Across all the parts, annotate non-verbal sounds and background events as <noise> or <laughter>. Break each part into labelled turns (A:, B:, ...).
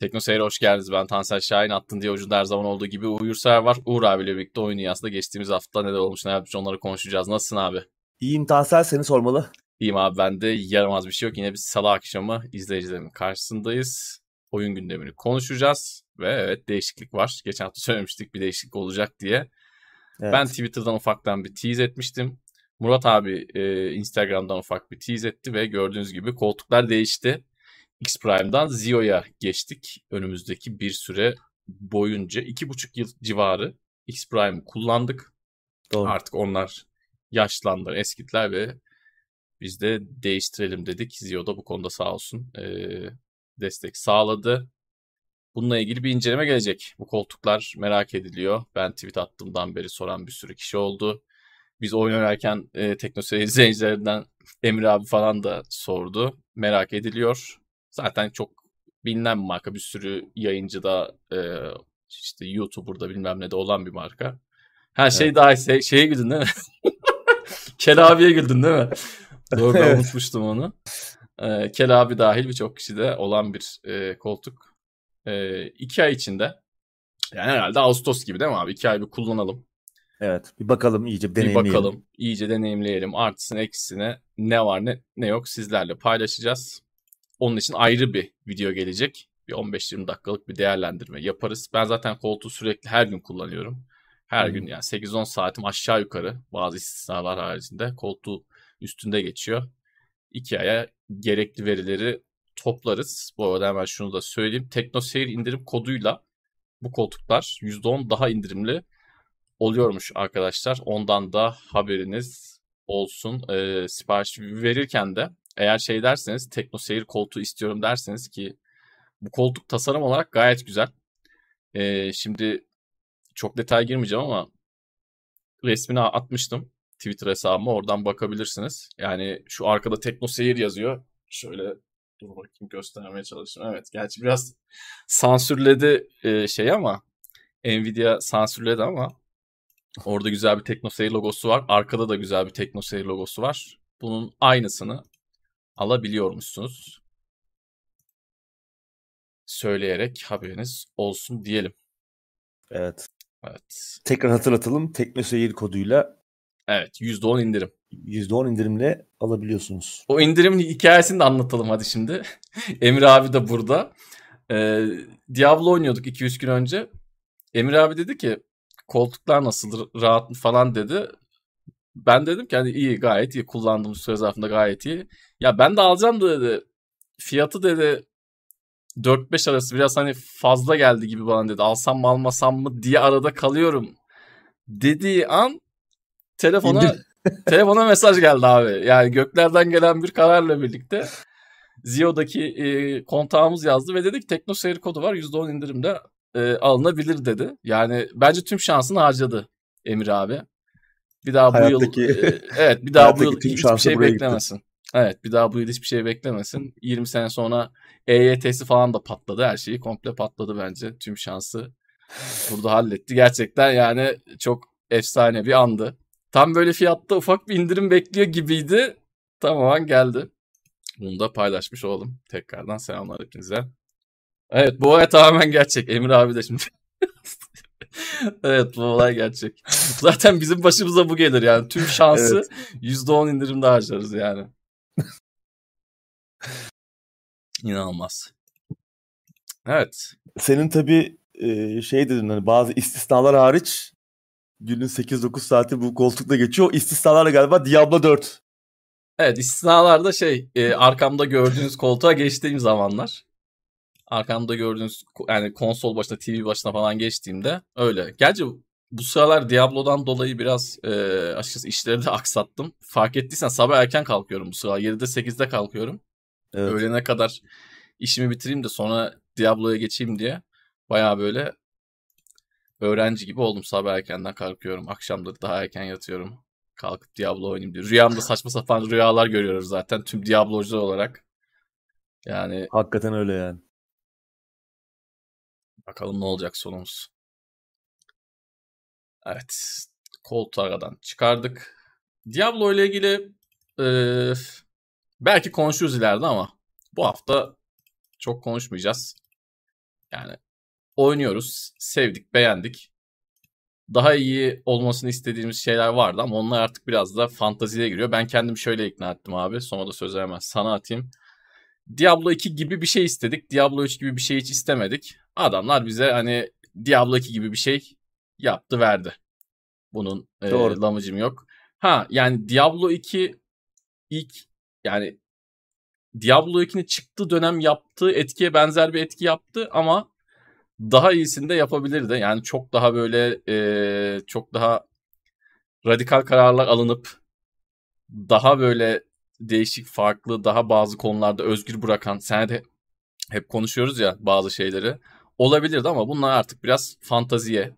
A: Tekno Seyir'e hoş geldiniz. Ben Tansel Şahin. Attın diye ucunda her zaman olduğu gibi Uğur Ser var. Uğur abiyle birlikte oyun dünyasında geçtiğimiz hafta neler olmuş ne yapmış onları konuşacağız. Nasılsın abi?
B: İyiyim Tansel seni sormalı.
A: İyiyim abi ben de yaramaz bir şey yok. Yine bir salı akşamı izleyicilerimin karşısındayız. Oyun gündemini konuşacağız. Ve evet değişiklik var. Geçen hafta söylemiştik bir değişiklik olacak diye. Evet. Ben Twitter'dan ufaktan bir tease etmiştim. Murat abi e, Instagram'dan ufak bir tease etti ve gördüğünüz gibi koltuklar değişti. X Prime'dan Zio'ya geçtik. Önümüzdeki bir süre boyunca iki buçuk yıl civarı X Prime kullandık. Doğru. Artık onlar yaşlandı, eskitler ve biz de değiştirelim dedik. Zio da bu konuda sağ olsun e, destek sağladı. Bununla ilgili bir inceleme gelecek. Bu koltuklar merak ediliyor. Ben tweet attığımdan beri soran bir sürü kişi oldu. Biz oynarken e, teknoseyir <laughs> izleyicilerinden Emre abi falan da sordu. Merak ediliyor. Zaten çok bilinen bir marka. Bir sürü yayıncı da e, işte YouTuber'da bilmem ne de olan bir marka. Her şey evet. daha şey, şeye güldün değil mi? <laughs> Kel abiye güldün değil mi? Doğru ben unutmuştum onu. E, Kel abi dahil birçok kişide olan bir e, koltuk. E, iki ay içinde yani herhalde Ağustos gibi değil mi abi? İki ay bir kullanalım.
B: Evet bir bakalım iyice bir deneyimleyelim.
A: Bir bakalım iyice deneyimleyelim. Artısını eksisine ne var ne, ne yok sizlerle paylaşacağız. Onun için ayrı bir video gelecek. Bir 15-20 dakikalık bir değerlendirme yaparız. Ben zaten koltuğu sürekli her gün kullanıyorum. Her hmm. gün yani 8-10 saatim aşağı yukarı bazı istisnalar haricinde koltuğu üstünde geçiyor. 2 aya gerekli verileri toplarız. Bu arada hemen şunu da söyleyeyim. TeknoSeyir indirim koduyla bu koltuklar %10 daha indirimli oluyormuş arkadaşlar. Ondan da haberiniz olsun. Ee, sipariş verirken de eğer şey derseniz tekno seyir koltuğu istiyorum derseniz ki bu koltuk tasarım olarak gayet güzel. Ee, şimdi çok detay girmeyeceğim ama resmini atmıştım Twitter hesabıma oradan bakabilirsiniz. Yani şu arkada tekno seyir yazıyor. Şöyle dur bakayım göstermeye çalışıyorum. Evet gerçi biraz sansürledi e, şey ama Nvidia sansürledi ama orada güzel bir TeknoSeyir logosu var. Arkada da güzel bir TeknoSeyir logosu var. Bunun aynısını alabiliyormuşsunuz. Söyleyerek haberiniz olsun diyelim.
B: Evet. Evet. Tekrar hatırlatalım. Teknoseyir koduyla
A: Evet %10 indirim.
B: %10 indirimle alabiliyorsunuz.
A: O indirim hikayesini de anlatalım hadi şimdi. <laughs> Emir abi de burada. Ee, Diablo oynuyorduk 200 gün önce. Emir abi dedi ki koltuklar nasıl rahat mı falan dedi ben dedim ki hani iyi gayet iyi kullandığım süre zarfında gayet iyi. Ya ben de alacağım da dedi. Fiyatı dedi 4-5 arası biraz hani fazla geldi gibi bana dedi. Alsam mı almasam mı diye arada kalıyorum. Dediği an telefona <laughs> telefona mesaj geldi abi. Yani göklerden gelen bir kararla birlikte Zio'daki e, kontağımız yazdı ve dedik Tekno seyir kodu var %10 indirimde e, alınabilir dedi. Yani bence tüm şansını harcadı Emir abi. Bir daha hayattaki, bu yıl e, evet bir daha bu yıl hiçbir şey beklemesin. Gitti. Evet bir daha bu yıl hiçbir şey beklemesin. 20 sene sonra EYT'si falan da patladı. Her şeyi komple patladı bence. Tüm şansı burada halletti. Gerçekten yani çok efsane bir andı. Tam böyle fiyatta ufak bir indirim bekliyor gibiydi. Tamamen geldi. Bunu da paylaşmış olalım. Tekrardan selamlar hepinize. Evet bu olay tamamen gerçek. Emir abi de şimdi <laughs> evet bu olay gerçek. <laughs> Zaten bizim başımıza bu gelir yani. Tüm şansı evet. %10 indirimde harcarız yani. <laughs> İnanılmaz. Evet.
B: Senin tabii şey dedin hani bazı istisnalar hariç günün 8-9 saati bu koltukta geçiyor. O istisnalarla galiba Diablo 4.
A: Evet istisnalarda şey e, arkamda gördüğünüz koltuğa geçtiğim zamanlar arkamda gördüğünüz yani konsol başına TV başına falan geçtiğimde öyle. Gerçi bu sıralar Diablo'dan dolayı biraz e, açıkçası işleri de <laughs> aksattım. Fark ettiysen sabah erken kalkıyorum bu sıralar. 7'de 8'de kalkıyorum. Evet. Öğlene kadar işimi bitireyim de sonra Diablo'ya geçeyim diye. Baya böyle öğrenci gibi oldum sabah erkenden kalkıyorum. Akşamları daha erken yatıyorum. Kalkıp Diablo oynayayım diye. Rüyamda saçma sapan rüyalar görüyoruz zaten tüm Diablo'cular olarak. Yani
B: hakikaten öyle yani.
A: Bakalım ne olacak sonumuz. Evet. Koltuğu aradan çıkardık. Diablo ile ilgili e, belki konuşuruz ileride ama bu hafta çok konuşmayacağız. Yani oynuyoruz, sevdik, beğendik. Daha iyi olmasını istediğimiz şeyler vardı ama onlar artık biraz da fantaziye giriyor. Ben kendim şöyle ikna ettim abi. Sonra da sözü hemen sana atayım. Diablo 2 gibi bir şey istedik. Diablo 3 gibi bir şey hiç istemedik. Adamlar bize hani Diablo 2 gibi bir şey yaptı verdi. Bunun e, lamıcım yok. Ha yani Diablo 2 ilk yani Diablo 2'nin çıktığı dönem yaptığı etkiye benzer bir etki yaptı ama daha iyisini de yapabilirdi. Yani çok daha böyle e, çok daha radikal kararlar alınıp daha böyle değişik farklı daha bazı konularda özgür bırakan sen de hep konuşuyoruz ya bazı şeyleri olabilirdi ama bunlar artık biraz fantaziye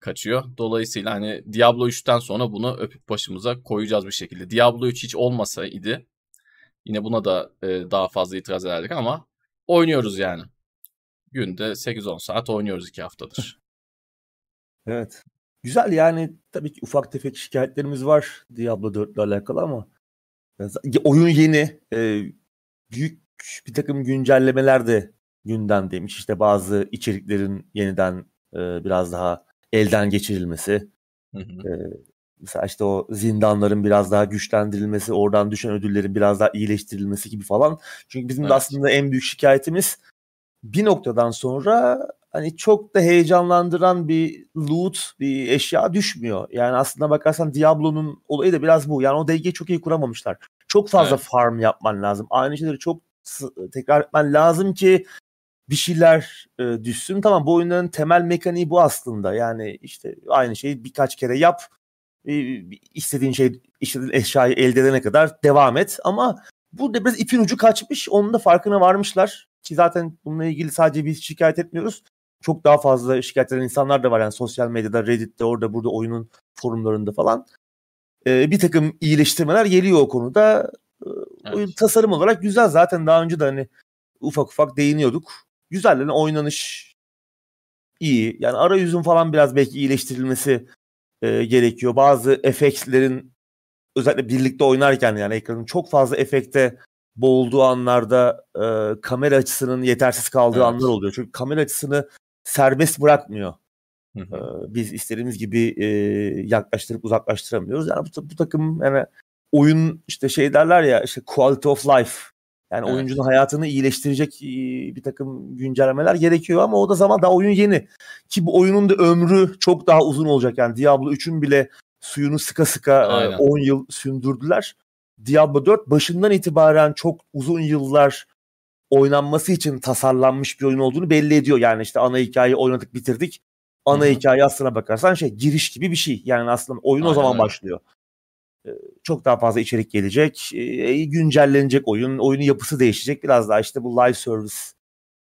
A: kaçıyor. Dolayısıyla hani Diablo 3'ten sonra bunu öpüp başımıza koyacağız bir şekilde. Diablo 3 hiç olmasaydı yine buna da e, daha fazla itiraz ederdik ama oynuyoruz yani. Günde 8-10 saat oynuyoruz iki haftadır. <laughs>
B: evet. Güzel yani tabii ki ufak tefek şikayetlerimiz var Diablo 4 ile alakalı ama oyun yeni. E, büyük bir takım güncellemeler de gündemdeymiş. İşte bazı içeriklerin yeniden e, biraz daha elden geçirilmesi. Hı hı. E, mesela işte o zindanların biraz daha güçlendirilmesi, oradan düşen ödüllerin biraz daha iyileştirilmesi gibi falan. Çünkü bizim evet. de aslında en büyük şikayetimiz bir noktadan sonra hani çok da heyecanlandıran bir loot, bir eşya düşmüyor. Yani aslında bakarsan Diablo'nun olayı da biraz bu. Yani o dengeyi çok iyi kuramamışlar. Çok fazla evet. farm yapman lazım. Aynı şeyleri çok tekrar etmen lazım ki bir şeyler e, düşsün. Tamam bu oyunların temel mekaniği bu aslında. Yani işte aynı şeyi birkaç kere yap. E, istediğin şey, istediğin eşyayı elde edene kadar devam et. Ama burada biraz ipin ucu kaçmış. Onun da farkına varmışlar. Ki zaten bununla ilgili sadece biz şikayet etmiyoruz. Çok daha fazla şikayet eden insanlar da var. Yani sosyal medyada, Reddit'te, orada burada oyunun forumlarında falan. Ee, bir takım iyileştirmeler geliyor o konuda. Ee, evet. Oyun tasarım olarak güzel. Zaten daha önce de hani ufak ufak değiniyorduk. Güzel yani oynanış iyi. Yani arayüzün falan biraz belki iyileştirilmesi e, gerekiyor. Bazı efektlerin özellikle birlikte oynarken yani ekranın çok fazla efekte boğulduğu anlarda e, kamera açısının yetersiz kaldığı evet. anlar oluyor. Çünkü kamera açısını serbest bırakmıyor. Hı hı. E, biz istediğimiz gibi e, yaklaştırıp uzaklaştıramıyoruz. Yani bu, bu takım yani oyun işte şey derler ya işte quality of life yani evet. oyuncunun hayatını iyileştirecek bir takım güncellemeler gerekiyor ama o da zaman daha oyun yeni. Ki bu oyunun da ömrü çok daha uzun olacak. Yani Diablo 3'ün bile suyunu sıka sıka Aynen. 10 yıl sündürdüler. Diablo 4 başından itibaren çok uzun yıllar oynanması için tasarlanmış bir oyun olduğunu belli ediyor. Yani işte ana hikayeyi oynadık bitirdik. Ana Hı-hı. hikaye aslına bakarsan şey giriş gibi bir şey. Yani aslında oyun Aynen o zaman öyle. başlıyor. Çok daha fazla içerik gelecek. Güncellenecek oyun. Oyunun yapısı değişecek. Biraz daha işte bu live service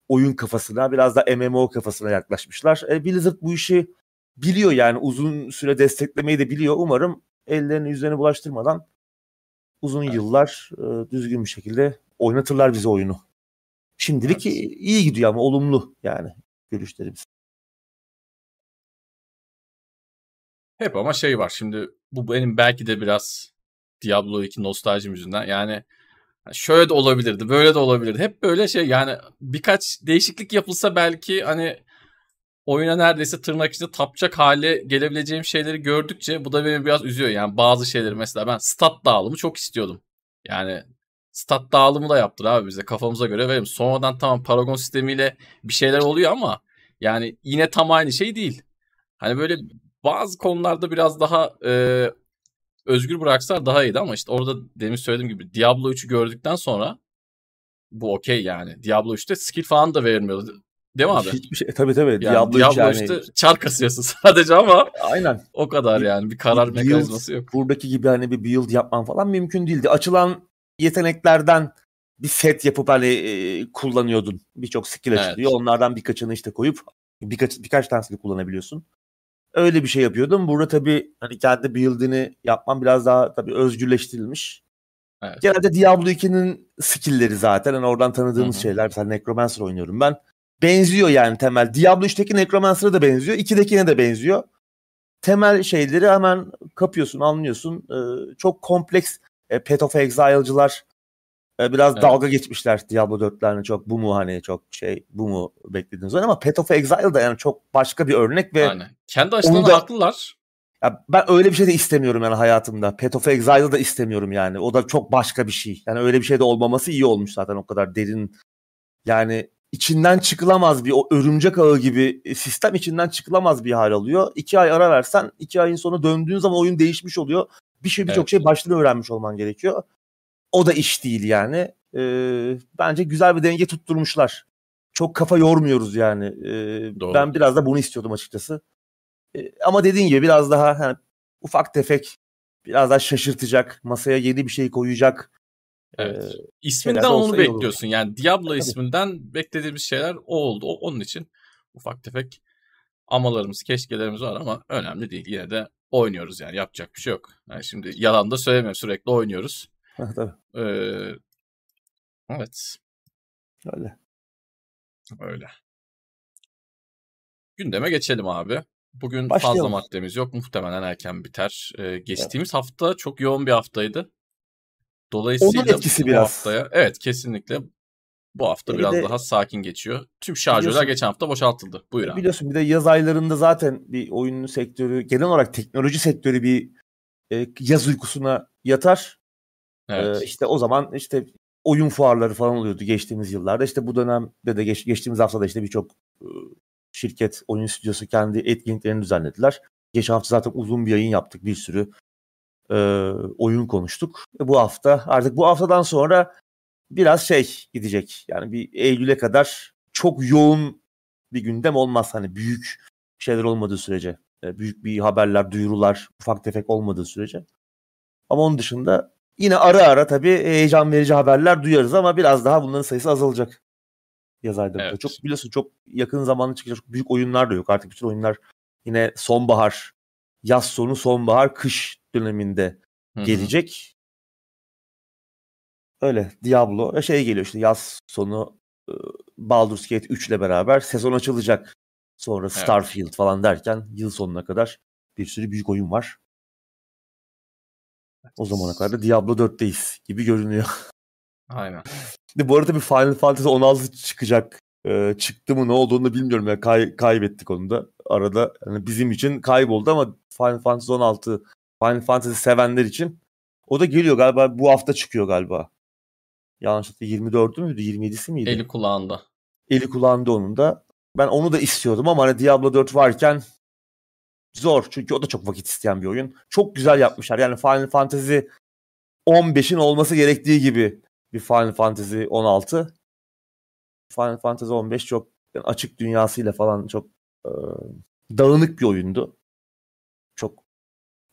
B: oyun kafasına biraz da MMO kafasına yaklaşmışlar. Blizzard bu işi biliyor yani uzun süre desteklemeyi de biliyor. Umarım ellerini yüzlerini bulaştırmadan uzun evet. yıllar e, düzgün bir şekilde oynatırlar bize oyunu. Şimdilik evet. iyi gidiyor ama olumlu yani görüşlerimiz.
A: Hep ama şey var şimdi bu benim belki de biraz Diablo 2 nostaljim yüzünden yani şöyle de olabilirdi böyle de olabilirdi. Hep böyle şey yani birkaç değişiklik yapılsa belki hani oyuna neredeyse tırnak içinde tapacak hale gelebileceğim şeyleri gördükçe bu da beni biraz üzüyor. Yani bazı şeyleri mesela ben stat dağılımı çok istiyordum. Yani stat dağılımı da yaptır abi bize kafamıza göre verelim. Sonradan tamam Paragon sistemiyle bir şeyler oluyor ama yani yine tam aynı şey değil. Hani böyle bazı konularda biraz daha e, özgür bıraksalar daha iyiydi ama işte orada demin söylediğim gibi Diablo 3'ü gördükten sonra bu okey yani. Diablo 3'te skill falan da verilmiyordu. Değil mi abi?
B: Hiçbir şey. Tabii tabii. Yani
A: Diablo, Diablo yani... işte çar kasıyorsun <laughs> sadece ama Aynen. o kadar yani. Bir karar bir mekanizması build, yok.
B: Buradaki gibi hani bir build yapman falan mümkün değildi. Açılan yeteneklerden bir set yapıp hani e, kullanıyordun. Birçok skill evet. açılıyor. Onlardan birkaçını işte koyup birkaç birkaç tanesini kullanabiliyorsun. Öyle bir şey yapıyordum. Burada tabii hani kendi build'ini yapman biraz daha tabii özgürleştirilmiş. Evet. Genelde Diablo 2'nin skill'leri zaten. Hani oradan tanıdığımız Hı-hı. şeyler. Mesela Necromancer oynuyorum ben benziyor yani temel. Diablo 3'teki Necromancer'a da benziyor. 2'dekine de benziyor. Temel şeyleri hemen kapıyorsun, anlıyorsun. Ee, çok kompleks e, Path of Exile'cılar biraz
A: Evet.
B: dalga geçmişler Diablo 4'lerine çok bu mu hani çok şey bu mu beklediğiniz ama Path of Exile da yani çok başka bir örnek ve
A: Aynen. Kendi açılarında
B: da-
A: haklılar.
B: ya ben öyle bir şey de istemiyorum yani hayatımda. Path of Exile'ı da istemiyorum yani. O da çok başka bir şey. Yani öyle bir şey de olmaması iyi olmuş zaten o kadar derin. Yani içinden çıkılamaz bir o örümcek ağı gibi e, sistem içinden çıkılamaz bir hal alıyor. İki ay ara versen iki ayın sonu döndüğün zaman oyun değişmiş oluyor. Bir şey birçok
A: Evet.
B: şey baştan öğrenmiş olman gerekiyor. O da iş değil yani. Ee, bence güzel bir denge tutturmuşlar. Çok kafa yormuyoruz yani. Ee,
A: Doğru.
B: ben biraz da bunu istiyordum açıkçası. Ee, ama dediğin gibi biraz daha hani, ufak tefek biraz daha şaşırtacak. Masaya yeni bir şey koyacak.
A: Evet.
B: Ee,
A: İsminden onu
B: olur.
A: bekliyorsun. Yani Diablo
B: Tabii.
A: isminden beklediğimiz şeyler o oldu. O, onun için ufak tefek amalarımız, keşkelerimiz var ama önemli değil. Yine de oynuyoruz yani yapacak bir şey yok. Yani şimdi yalan da söylemiyorum sürekli oynuyoruz. <laughs>
B: tabii
A: Ee, evet
B: öyle.
A: öyle. Gündeme geçelim abi. Bugün
B: Başlayalım.
A: fazla maddemiz yok. Muhtemelen erken biter. Ee, geçtiğimiz hafta çok yoğun bir haftaydı. Dolayısıyla
B: Onun etkisi
A: bu
B: biraz.
A: haftaya evet kesinlikle bu hafta
B: Bir
A: biraz
B: de-
A: daha sakin geçiyor. Tüm şarjörler geçen hafta boşaltıldı. Buyur abi.
B: Biliyorsun bir de yaz aylarında zaten bir oyun sektörü genel olarak teknoloji sektörü bir e, yaz uykusuna yatar.
A: Evet.
B: Ee, işte o zaman işte oyun fuarları falan oluyordu geçtiğimiz yıllarda. İşte bu dönemde de geç, geçtiğimiz haftada işte birçok e, şirket, oyun stüdyosu kendi etkinliklerini düzenlediler. Geçen hafta zaten uzun bir yayın yaptık. Bir sürü e, oyun konuştuk. E, bu hafta artık bu haftadan sonra biraz şey gidecek. Yani bir Eylül'e kadar çok yoğun bir gündem olmaz. Hani büyük şeyler olmadığı sürece. E, büyük bir haberler, duyurular, ufak tefek olmadığı sürece. Ama onun dışında yine ara ara tabii heyecan verici haberler duyarız ama biraz daha bunların sayısı azalacak yaz aylarında.
A: Evet.
B: Çok biliyorsun çok yakın zamanda çıkacak çok büyük oyunlar da yok. Artık bütün oyunlar yine sonbahar, yaz sonu, sonbahar, kış döneminde
A: Hı hı.
B: gelecek. Öyle Diablo şey geliyor işte yaz sonu e, Baldur's Gate 3 ile beraber sezon açılacak. Sonra Starfield falan derken yıl sonuna kadar bir sürü büyük oyun var. O zamana kadar da Diablo 4'teyiz gibi görünüyor. <laughs>
A: Aynen.
B: Şimdi bu arada bir Final Fantasy 16 çıkacak. Ee, çıktı mı ne olduğunu da bilmiyorum. Yani kay- kaybettik onu da. Arada yani bizim için kayboldu ama Final Fantasy 16 Final Fantasy sevenler için o da geliyor galiba bu hafta çıkıyor galiba. Yanlışlıkla 24'ü müydü 27'si miydi?
A: Eli kulağında.
B: Eli kulağında onun da. Ben onu da istiyordum ama hani Diablo 4 varken zor. Çünkü o da çok vakit isteyen bir oyun. Çok güzel yapmışlar. Yani Final Fantasy 15'in olması gerektiği gibi bir Final Fantasy 16. Final Fantasy 15 çok yani açık dünyasıyla falan çok e, dağınık bir oyundu. Çok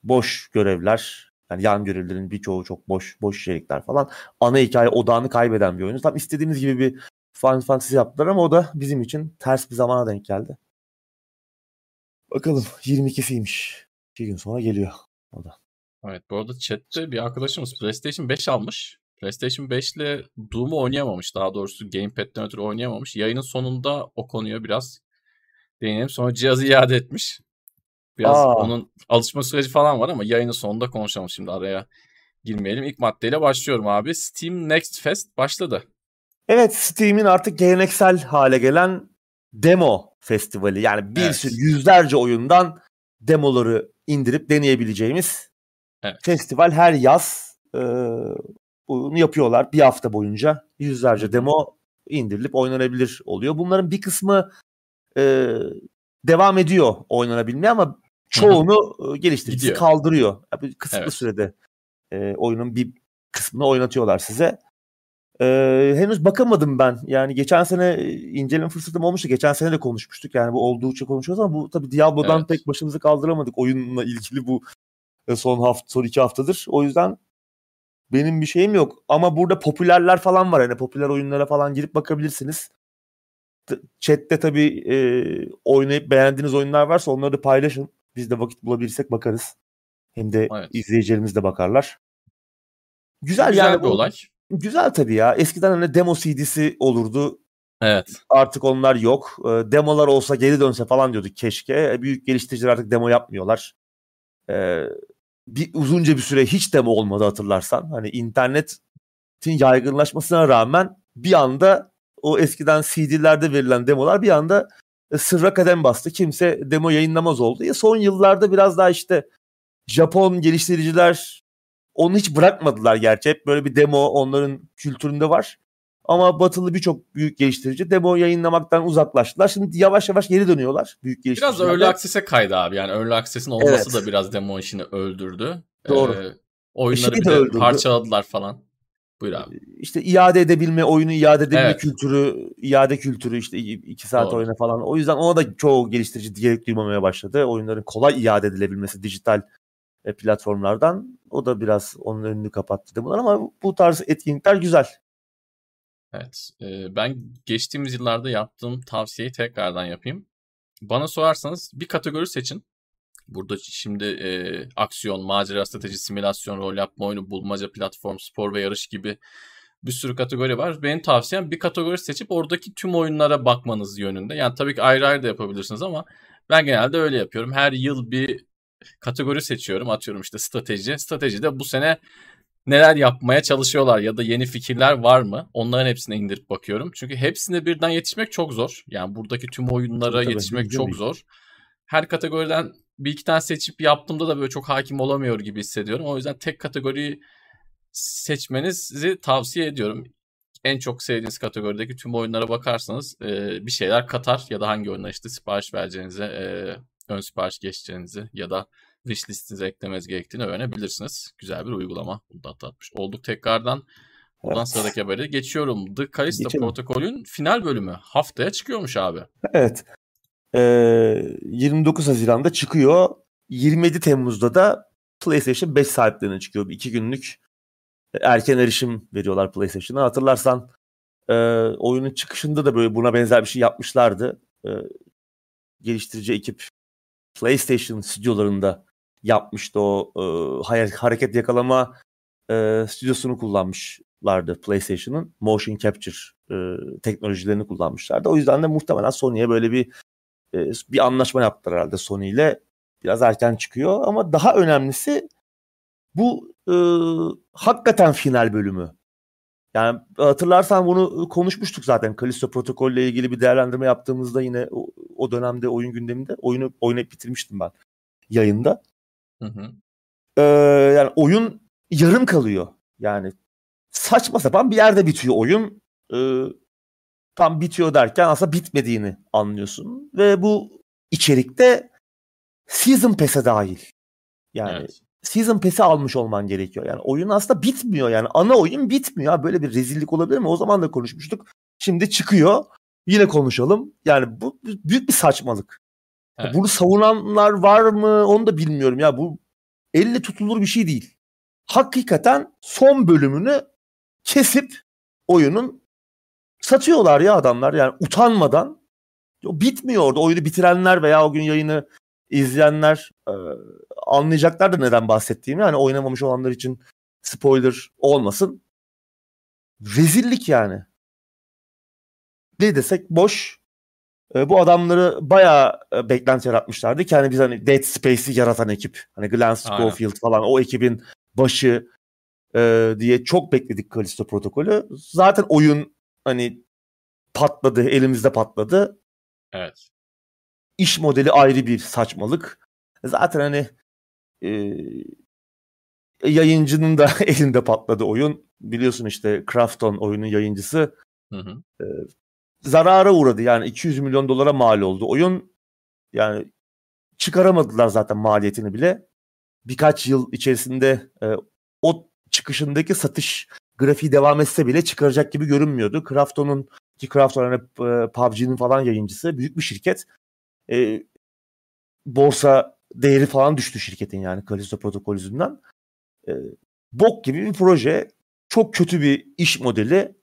B: boş görevler. Yani yan görevlerin birçoğu çok boş boş içerikler falan. Ana hikaye odağını kaybeden bir oyun. Tam istediğimiz gibi bir Final Fantasy yaptılar ama o da bizim için ters bir zamana denk geldi. Bakalım <laughs> 22'siymiş. İki gün sonra geliyor o da.
A: Evet bu arada chatte bir arkadaşımız PlayStation 5 almış. PlayStation 5 ile Doom'u oynayamamış. Daha doğrusu Gamepad'den ötürü oynayamamış. Yayının sonunda o konuya biraz değinelim. Sonra cihazı iade etmiş. Biraz
B: Aa.
A: onun alışma süreci falan var ama yayının sonunda konuşalım şimdi araya girmeyelim. İlk maddeyle başlıyorum abi. Steam Next Fest başladı.
B: Evet Steam'in artık geleneksel hale gelen demo festivali. Yani bir
A: Evet.
B: sürü yüzlerce oyundan demoları indirip deneyebileceğimiz
A: Evet.
B: festival her yaz e, bunu yapıyorlar. Bir hafta boyunca yüzlerce demo indirilip oynanabilir oluyor. Bunların bir kısmı e, devam ediyor oynanabilmeye ama çoğunu e, geliştiricisi
A: Gidiyor.
B: kaldırıyor. Yani kısıtlı
A: Evet.
B: sürede e, oyunun bir kısmını oynatıyorlar size. Ee, henüz bakamadım ben. Yani geçen sene e, inceleme fırsatım olmuştu. Geçen sene de konuşmuştuk. Yani bu oldukça konuşuyoruz ama bu tabii Diablo'dan
A: Evet.
B: pek başımızı kaldıramadık oyunla ilgili bu e, son hafta son iki haftadır. O yüzden benim bir şeyim yok. Ama burada popülerler falan var. Yani popüler oyunlara falan girip bakabilirsiniz. Chat'te tabii e, oynayıp beğendiğiniz oyunlar varsa onları da paylaşın. Biz de vakit bulabilirsek bakarız. Hem de
A: Evet.
B: izleyicilerimiz de bakarlar. Güzel,
A: Güzel
B: yani
A: bir
B: bu-
A: olay.
B: Güzel tabii ya. Eskiden hani demo CD'si olurdu.
A: Evet.
B: Artık onlar yok. Ee, demolar olsa geri dönse falan diyorduk keşke. E, Büyük geliştiriciler artık demo yapmıyorlar. Ee, bir uzunca bir süre hiç demo olmadı hatırlarsan. Hani internet yaygınlaşmasına rağmen bir anda o eskiden CD'lerde verilen demolar bir anda e, sırra kadem bastı. Kimse demo yayınlamaz oldu. Ya son yıllarda biraz daha işte Japon geliştiriciler onu hiç bırakmadılar gerçi. Hep böyle bir demo onların kültüründe var. Ama batılı birçok büyük geliştirici demo yayınlamaktan uzaklaştılar. Şimdi yavaş yavaş geri dönüyorlar büyük geliştiriciler.
A: Biraz early access'e kaydı abi. Yani early access'in olması evet. da biraz demo işini öldürdü.
B: Doğru. Ee,
A: oyunları bir de öldürdü. parçaladılar falan. Buyur abi.
B: İşte iade edebilme, oyunu iade edebilme evet. kültürü, iade kültürü işte iki saat Doğru. oyuna falan. O yüzden ona da çoğu geliştirici gerek duymamaya başladı. Oyunların kolay iade edilebilmesi dijital platformlardan. O da biraz onun önünü kapattı bunlar ama bu tarz etkinlikler güzel.
A: Evet. E, ben geçtiğimiz yıllarda yaptığım tavsiyeyi tekrardan yapayım. Bana sorarsanız bir kategori seçin. Burada şimdi e, aksiyon, macera, strateji, simülasyon, rol yapma oyunu, bulmaca, platform, spor ve yarış gibi bir sürü kategori var. Benim tavsiyem bir kategori seçip oradaki tüm oyunlara bakmanız yönünde. Yani tabii ki ayrı ayrı da yapabilirsiniz ama ben genelde öyle yapıyorum. Her yıl bir kategori seçiyorum. Atıyorum işte strateji. Stratejide bu sene neler yapmaya çalışıyorlar ya da yeni fikirler var mı? Onların hepsine indirip bakıyorum. Çünkü hepsine birden yetişmek çok zor. Yani buradaki tüm oyunlara tabii, yetişmek çok zor. Her kategoriden bir iki tane seçip yaptığımda da böyle çok hakim olamıyor gibi hissediyorum. O yüzden tek kategoriyi seçmenizi tavsiye ediyorum. En çok sevdiğiniz kategorideki tüm oyunlara bakarsanız e, bir şeyler katar ya da hangi oyunlar işte sipariş vereceğinize, e, ön sipariş geçeceğinizi ya da wish listinize eklemeniz gerektiğini öğrenebilirsiniz. Güzel bir uygulama. Bunu da atlatmış olduk tekrardan. Buradan evet. sıradaki haberi geçiyorum. The Callisto Protokol'ün final bölümü haftaya çıkıyormuş abi.
B: Evet. Ee, 29 Haziran'da çıkıyor. 27 Temmuz'da da PlayStation 5 sahiplerine çıkıyor. Bir iki günlük erken erişim veriyorlar PlayStation'a. Hatırlarsan e, oyunun çıkışında da böyle buna benzer bir şey yapmışlardı. E, geliştirici ekip PlayStation stüdyolarında yapmıştı o e, hareket yakalama e, stüdyosunu kullanmışlardı PlayStation'ın. Motion Capture e, teknolojilerini kullanmışlardı. O yüzden de muhtemelen Sony'ye böyle bir e, bir anlaşma yaptılar herhalde Sony ile. Biraz erken çıkıyor ama daha önemlisi bu e, hakikaten final bölümü. Yani hatırlarsan bunu konuşmuştuk zaten. Kalisto protokol ile ilgili bir değerlendirme yaptığımızda yine o, dönemde oyun gündeminde oyunu oynayıp bitirmiştim ben yayında. Hı hı. Ee, yani oyun yarım kalıyor. Yani saçma sapan bir yerde bitiyor oyun. Ee, tam bitiyor derken aslında bitmediğini anlıyorsun. Ve bu içerikte Season Pass'e dahil. Yani evet. Season Pass'i almış olman gerekiyor. Yani oyun aslında bitmiyor yani. Ana oyun bitmiyor. Böyle bir rezillik olabilir mi? O zaman da konuşmuştuk. Şimdi çıkıyor. Yine konuşalım. Yani bu büyük bir saçmalık. Evet. Bunu savunanlar var mı onu da bilmiyorum. Ya bu elle tutulur bir şey değil. Hakikaten son bölümünü kesip oyunun satıyorlar ya adamlar. Yani utanmadan bitmiyor orada. Oyunu bitirenler veya o gün yayını izleyenler e, anlayacaklar da neden bahsettiğimi. Yani oynamamış olanlar için spoiler olmasın. Rezillik yani. Ne desek boş. E, bu adamları bayağı e, beklenti yaratmışlardı. Yani biz hani Dead Space'i yaratan ekip. Hani Glenn Schofield falan o ekibin başı e, diye çok bekledik Kalisto protokolü. Zaten oyun hani patladı, elimizde patladı.
A: Evet.
B: İş modeli ayrı bir saçmalık. Zaten hani e, yayıncının da <laughs> elinde patladı oyun. Biliyorsun işte Krafton oyunun yayıncısı. Hı hı. E, zarara uğradı. Yani 200 milyon dolara mal oldu. Oyun yani çıkaramadılar zaten maliyetini bile. Birkaç yıl içerisinde e, o çıkışındaki satış grafiği devam etse bile çıkaracak gibi görünmüyordu. Krafton'un ki Krafton hani e, PUBG'nin falan yayıncısı büyük bir şirket. E, borsa değeri falan düştü şirketin yani Kalisto protokol yüzünden. E, bok gibi bir proje. Çok kötü bir iş modeli.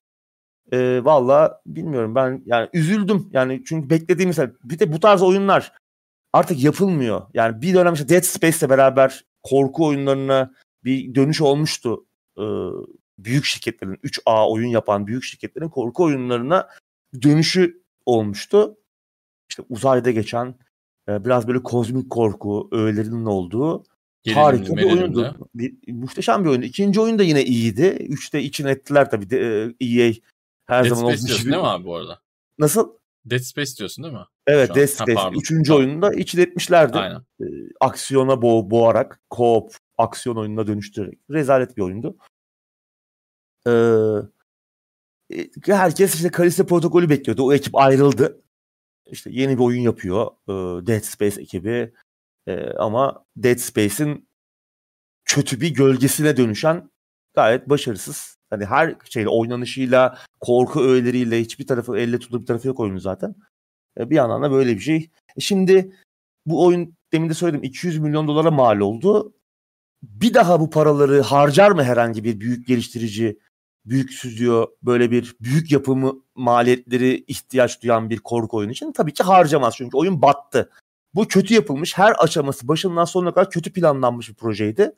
B: E, Valla bilmiyorum ben yani üzüldüm. Yani çünkü beklediğim mesela bir de bu tarz oyunlar artık yapılmıyor. Yani bir dönem işte Dead Space'le beraber korku oyunlarına bir dönüş olmuştu. E, büyük şirketlerin 3A oyun yapan büyük şirketlerin korku oyunlarına dönüşü olmuştu. İşte uzayda geçen e, biraz böyle kozmik korku öğelerinin olduğu
A: Gerilimli,
B: harika bir oyundu. Bir, muhteşem bir oyundu. İkinci oyun da yine iyiydi. Üçte için ettiler tabii. De, e, EA her
A: Dead
B: zaman
A: Space diyorsun
B: gibi.
A: değil mi abi bu arada?
B: Nasıl?
A: Dead Space diyorsun değil mi?
B: Evet. Dead
A: Ha,
B: Space.
A: pardon.
B: Üçüncü
A: Tamam.
B: oyunda için etmişlerdi.
A: Aynen.
B: E, aksiyona bo boğarak co-op aksiyon oyununa dönüştürerek. Rezalet bir oyundu. Ee, e, herkes işte Kalista protokolü bekliyordu. O ekip ayrıldı. İşte yeni bir oyun yapıyor e, Dead Space ekibi. E, ama Dead Space'in kötü bir gölgesine dönüşen gayet başarısız. Hani her şeyle oynanışıyla, korku öğeleriyle hiçbir tarafı elle tutulur bir tarafı yok oyunun zaten. E, bir yandan da böyle bir şey. E, şimdi bu oyun demin de söyledim 200 milyon dolara mal oldu. Bir daha bu paraları harcar mı herhangi bir büyük geliştirici, büyük stüdyo böyle bir büyük yapımı maliyetleri ihtiyaç duyan bir korku oyunu için? Tabii ki harcamaz çünkü oyun battı. Bu kötü yapılmış her aşaması başından sonuna kadar kötü planlanmış bir projeydi.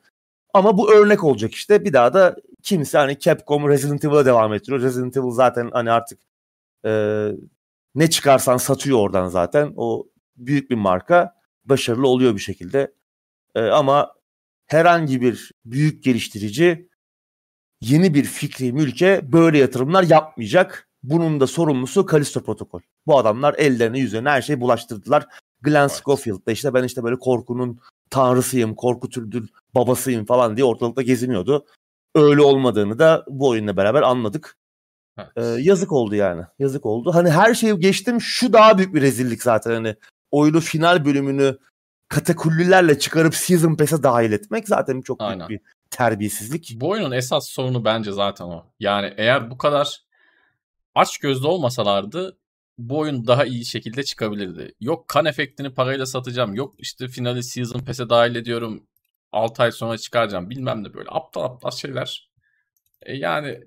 B: Ama bu örnek olacak işte. Bir daha da kimse hani Capcom Resident Evil'a devam ettiriyor. Resident Evil zaten hani artık e, ne çıkarsan satıyor oradan zaten. O büyük bir marka başarılı oluyor bir şekilde. E, ama herhangi bir büyük geliştirici yeni bir fikri mülke böyle yatırımlar yapmayacak. Bunun da sorumlusu Kalisto Protokol. Bu adamlar ellerine yüzlerine her şeyi bulaştırdılar. Glenn
A: Evet.
B: Schofield da işte ben işte böyle korkunun tanrısıyım, korku babasıyım falan diye ortalıkta geziniyordu. Öyle olmadığını da bu oyunla beraber anladık.
A: Evet.
B: Ee, yazık oldu yani. Yazık oldu. Hani her şeyi geçtim. Şu daha büyük bir rezillik zaten hani. Oyunu final bölümünü katakullilerle çıkarıp Season Pass'e dahil etmek zaten çok büyük
A: Aynen.
B: bir terbiyesizlik.
A: Bu oyunun esas sorunu bence zaten o. Yani eğer bu kadar aç gözlü olmasalardı bu oyun daha iyi şekilde çıkabilirdi. Yok kan efektini parayla satacağım. Yok işte finali season pass'e dahil ediyorum. 6 ay sonra çıkaracağım. Bilmem ne böyle aptal aptal şeyler. E yani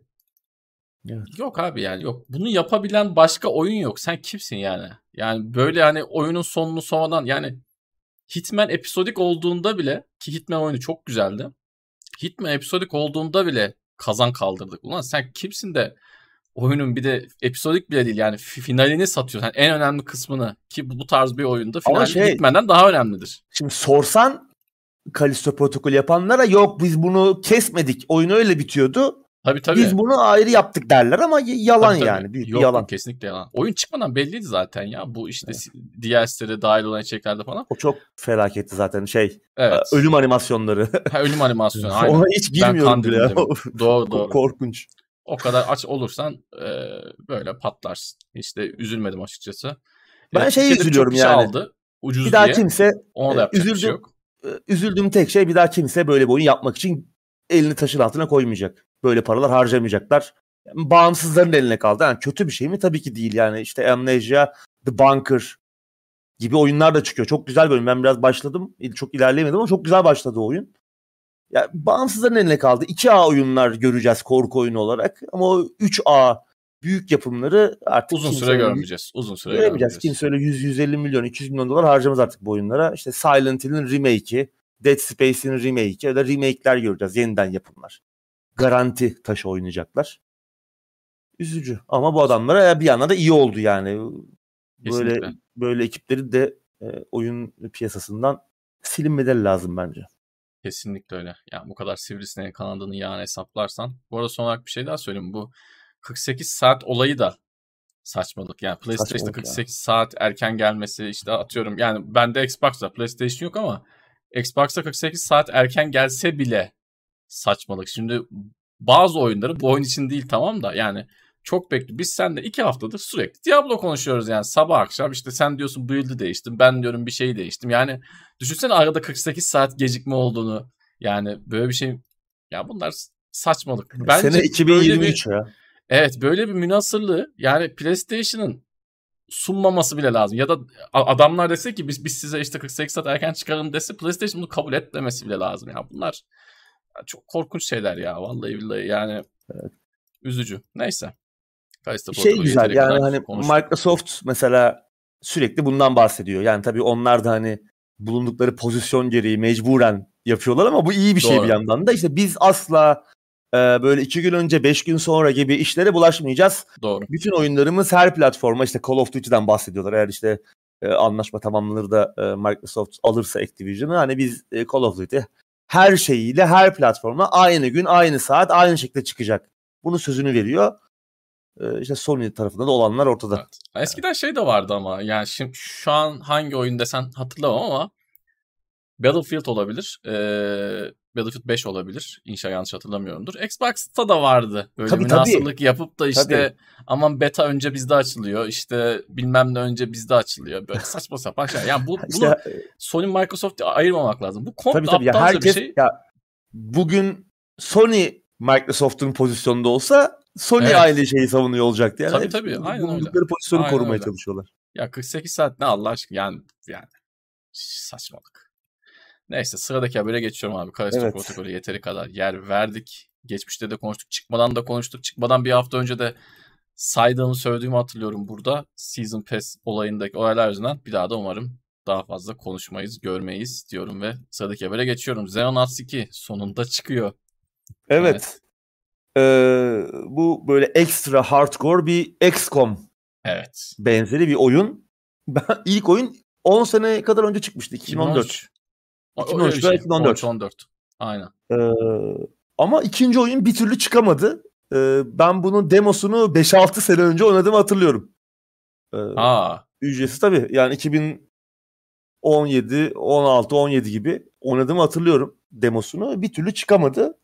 B: Evet.
A: yok abi yani yok. Bunu yapabilen başka oyun yok. Sen kimsin yani? Yani böyle hani oyunun sonunu sonradan yani Hitman episodik olduğunda bile ki Hitman oyunu çok güzeldi. Hitman episodik olduğunda bile kazan kaldırdık. Ulan sen kimsin de oyunun bir de episodik bile değil yani fi- finalini satıyorsun. Yani en önemli kısmını ki bu, tarz bir oyunda final
B: şey-
A: Hitman'den daha önemlidir.
B: Şimdi sorsan Kalisto protokolü yapanlara yok biz bunu kesmedik. Oyun öyle bitiyordu.
A: Tabii tabii.
B: Biz bunu ayrı yaptık derler ama yalan
A: Tabii, tabii.
B: yani. Büyük bir
A: Yok,
B: yalan.
A: yok, kesinlikle yalan. Oyun çıkmadan belliydi zaten ya. Bu işte DLC'lere dahil olan içeriklerde falan.
B: O çok felaketti zaten şey.
A: Evet.
B: Ölüm animasyonları. <laughs>
A: Ha, ölüm animasyonu <laughs> aynen.
B: Ona hiç girmiyorum bile.
A: Doğru doğru.
B: Korkunç.
A: O kadar aç olursan e, böyle patlarsın. İşte üzülmedim açıkçası.
B: Ben
A: E, Türkiye'de
B: üzülüyorum yani.
A: aldı. Ucuz
B: Bir daha
A: diye.
B: kimse
A: Ona da
B: e,
A: yapacak bir şey yok.
B: E, üzüldüğüm tek şey bir daha kimse böyle bir oyun yapmak için elini taşın altına koymayacak. Böyle paralar harcamayacaklar. Yani bağımsızların eline kaldı. Yani kötü bir şey mi? Tabii ki değil. Yani işte Amnesia, The Bunker gibi oyunlar da çıkıyor. Çok güzel bölüm. Ben biraz başladım. Çok ilerleyemedim ama çok güzel başladı oyun. Ya bağımsızların eline kaldı. 2A oyunlar göreceğiz korku oyunu olarak. Ama o 3A büyük yapımları artık
A: Uzun süre görmeyeceğiz. Uzun süre
B: Göremeyeceğiz.
A: görmeyeceğiz.
B: Kimse öyle 100-150 milyon, 200 milyon dolar harcamaz artık bu oyunlara. İşte Silent Hill'in remake'i, Dead Space'in remake'i ya da remake'ler göreceğiz. Yeniden yapımlar. Garanti taşı oynayacaklar. Üzücü. Ama bu adamlara bir yana da iyi oldu yani. Böyle
A: Kesinlikle.
B: böyle ekipleri de e, oyun piyasasından silinmeleri lazım bence.
A: Kesinlikle öyle. Yani bu kadar sivrisineğin kanadını yağını hesaplarsan. Bu arada son olarak bir şey daha söyleyeyim. Bu 48 saat olayı da saçmalık. Yani PlayStation'da
B: Saçmalık ya.
A: 48 saat erken gelmesi işte atıyorum. Yani bende Xbox var. PlayStation yok ama Xbox'ta 48 saat erken gelse bile saçmalık. Şimdi bazı oyunları bu oyun için değil tamam da yani çok bekliyor. Biz seninle iki haftadır sürekli Diablo konuşuyoruz yani sabah akşam işte sen diyorsun build'i değiştim ben diyorum bir şey değiştim. Yani düşünsene arada 48 saat gecikme olduğunu yani böyle bir şey ya bunlar saçmalık. Bence
B: Sene
A: böyle bir-
B: 2023 ya.
A: Evet böyle bir münasırlığı yani PlayStation'ın sunmaması bile lazım. Ya da adamlar dese ki biz biz size işte 48 saat erken çıkarın dese PlayStation bunu kabul etmemesi bile lazım. Ya bunlar çok korkunç şeyler ya vallahi billahi yani üzücü. Neyse. Callisto
B: şey güzel yani hani
A: konuştuk.
B: Microsoft mesela sürekli bundan bahsediyor. Yani tabii onlar da hani bulundukları pozisyon gereği mecburen yapıyorlar ama bu iyi bir şey
A: Doğru.
B: bir yandan da. İşte biz asla e, böyle iki gün önce beş gün sonra gibi işlere bulaşmayacağız.
A: Doğru.
B: Bütün oyunlarımız her platforma işte Call of Duty'den bahsediyorlar. Eğer işte e, anlaşma tamamlanır da e, Microsoft alırsa Activision'ı hani biz e, Call of Duty her şeyiyle her platforma aynı gün aynı saat aynı şekilde çıkacak. Bunun sözünü veriyor. Ee, işte Sony tarafında da olanlar ortada. Evet.
A: Eskiden şey de vardı ama yani şimdi şu an hangi oyun desen hatırlamam ama Battlefield olabilir. Ee, Battlefield 5 olabilir. İnşallah yanlış hatırlamıyorumdur. Xbox'ta da vardı. Böyle tabii, münasırlık tabii. yapıp da işte tabii. aman beta önce bizde açılıyor. İşte bilmem ne önce bizde açılıyor. Böyle saçma sapan şey. Yani bu, <laughs> bunu işte, Sony Microsoft ayırmamak lazım. Bu komple tabii, tabii. Ya herkes, bir şey. Ya,
B: bugün Sony Microsoft'un pozisyonunda olsa Sony evet. aynı şeyi savunuyor olacaktı. Yani
A: tabii tabii. Aynen
B: öyle. pozisyonu Aynen korumaya öyle. çalışıyorlar.
A: Ya 48 saat ne Allah aşkına yani yani saçmalık. Neyse sıradaki habere geçiyorum abi. Kalisto evet. protokolü yeteri kadar yer verdik. Geçmişte de konuştuk. Çıkmadan da konuştuk. Çıkmadan bir hafta önce de saydığımı söylediğimi hatırlıyorum burada. Season Pass olayındaki olaylar yüzünden bir daha da umarım daha fazla konuşmayız, görmeyiz diyorum ve sıradaki habere geçiyorum. Xenonauts 2 sonunda çıkıyor.
B: Evet. evet. Ee, bu böyle ekstra hardcore bir XCOM
A: evet.
B: benzeri bir oyun. Ben, ilk oyun 10 sene kadar önce çıkmıştı. 2014.
A: 2013 şey. 2014. 14. Aynen.
B: Ee, ama ikinci oyun bir türlü çıkamadı. Ee, ben bunun demosunu 5-6 sene önce oynadığımı hatırlıyorum.
A: Ee, Aa.
B: Ücretsiz tabii. Yani 2017, 16, 17 gibi oynadığımı hatırlıyorum demosunu. Bir türlü çıkamadı.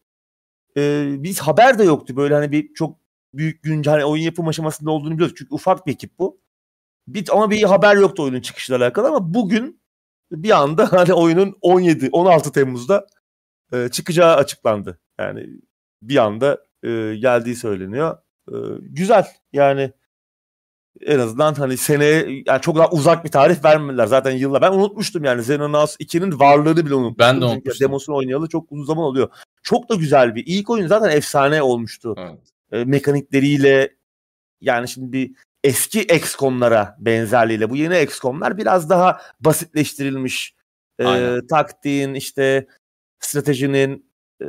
B: Ee, biz haber de yoktu böyle hani bir çok büyük güncel hani oyun yapım aşamasında olduğunu biliyoruz. Çünkü ufak bir ekip bu. Bir, ama bir haber yoktu oyunun çıkışıyla alakalı ama bugün bir anda <laughs> hani oyunun 17 16 Temmuz'da e, çıkacağı açıklandı. Yani bir anda e, geldiği söyleniyor. E, güzel yani en azından hani seneye yani çok daha uzak bir tarih vermediler. Zaten yılla ben unutmuştum yani Xenonauts 2'nin varlığını bile unutmuştum.
A: Ben de unutmuştum.
B: Demosunu oynayalı çok uzun zaman oluyor. Çok da güzel bir. ilk oyun zaten efsane olmuştu. Evet. E, mekanikleriyle yani şimdi eski XCOM'lara benzerliğiyle bu yeni XCOM'lar biraz daha basitleştirilmiş. E, taktiğin işte stratejinin e,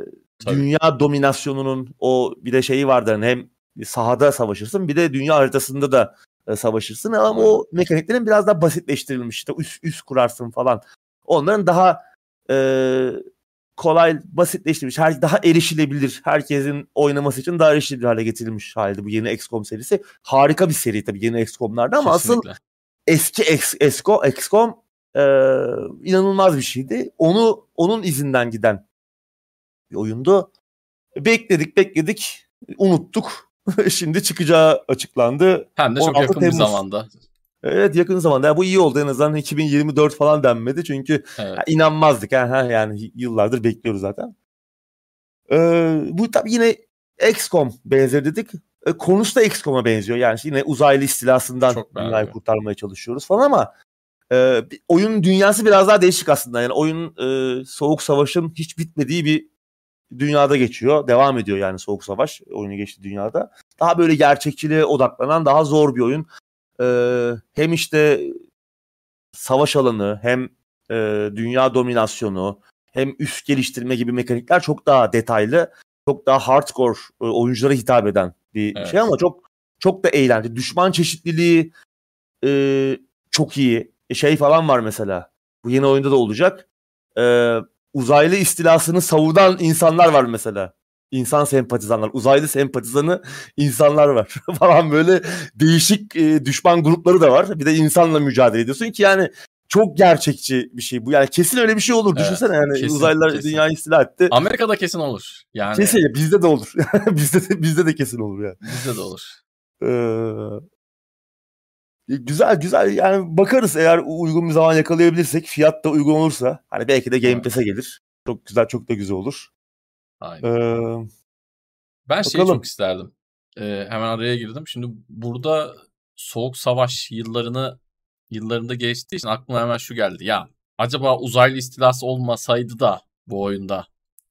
B: dünya dominasyonunun o bir de şeyi vardır hani hem sahada savaşırsın bir de dünya haritasında da e, savaşırsın ama Aynen. o mekaniklerin biraz daha basitleştirilmiş işte üst, üst kurarsın falan. Onların daha e, kolay, basitleştirilmiş, her, daha erişilebilir, herkesin oynaması için daha erişilebilir hale getirilmiş halde bu yeni XCOM serisi. Harika bir seri tabii yeni XCOM'larda ama Kesinlikle. asıl eski X, XCOM, XCOM e, inanılmaz bir şeydi. Onu onun izinden giden bir oyundu. Bekledik, bekledik, unuttuk. <laughs> Şimdi çıkacağı açıklandı.
A: Hem de çok yakın Temmuz. bir zamanda.
B: Evet yakın zamanda. Yani bu iyi oldu en azından 2024 falan denmedi. Çünkü evet. inanmazdık. Ha, yani yıllardır bekliyoruz zaten. Ee, bu tabii yine XCOM benzer dedik. Ee, konusu da XCOM'a benziyor. Yani yine uzaylı istilasından dünyayı kurtarmaya çalışıyoruz falan ama e, oyun dünyası biraz daha değişik aslında. Yani oyun e, Soğuk Savaş'ın hiç bitmediği bir dünyada geçiyor. Devam ediyor yani Soğuk Savaş oyunu geçti dünyada. Daha böyle gerçekçiliğe odaklanan daha zor bir oyun e, hem işte savaş alanı hem e, dünya dominasyonu hem üst geliştirme gibi mekanikler çok daha detaylı, çok daha hardcore e, oyunculara hitap eden bir evet. şey ama çok çok da eğlenceli. Düşman çeşitliliği e, çok iyi. E, şey falan var mesela. Bu yeni oyunda da olacak. E, uzaylı istilasını savunan insanlar var mesela insan sempatizanlar, uzaylı sempatizanı insanlar var <laughs> falan böyle değişik e, düşman grupları da var. Bir de insanla mücadele ediyorsun ki yani çok gerçekçi bir şey bu. Yani kesin öyle bir şey olur. Evet, Düşünsene yani kesin, uzaylılar kesin. dünyayı istila etti.
A: Amerika'da kesin olur. Yani
B: kesin bizde de olur. <laughs> bizde de bizde de kesin olur yani.
A: Bizde de olur.
B: Ee, güzel güzel yani bakarız eğer uygun bir zaman yakalayabilirsek fiyat da uygun olursa hani belki de Game Pass'e gelir. Çok güzel çok da güzel olur.
A: Aynen. Ee, ben şeyi çok isterdim. Ee, hemen araya girdim. Şimdi burada Soğuk Savaş yıllarını yıllarında geçtiği için aklıma hemen şu geldi. Ya acaba uzaylı istilası olmasaydı da bu oyunda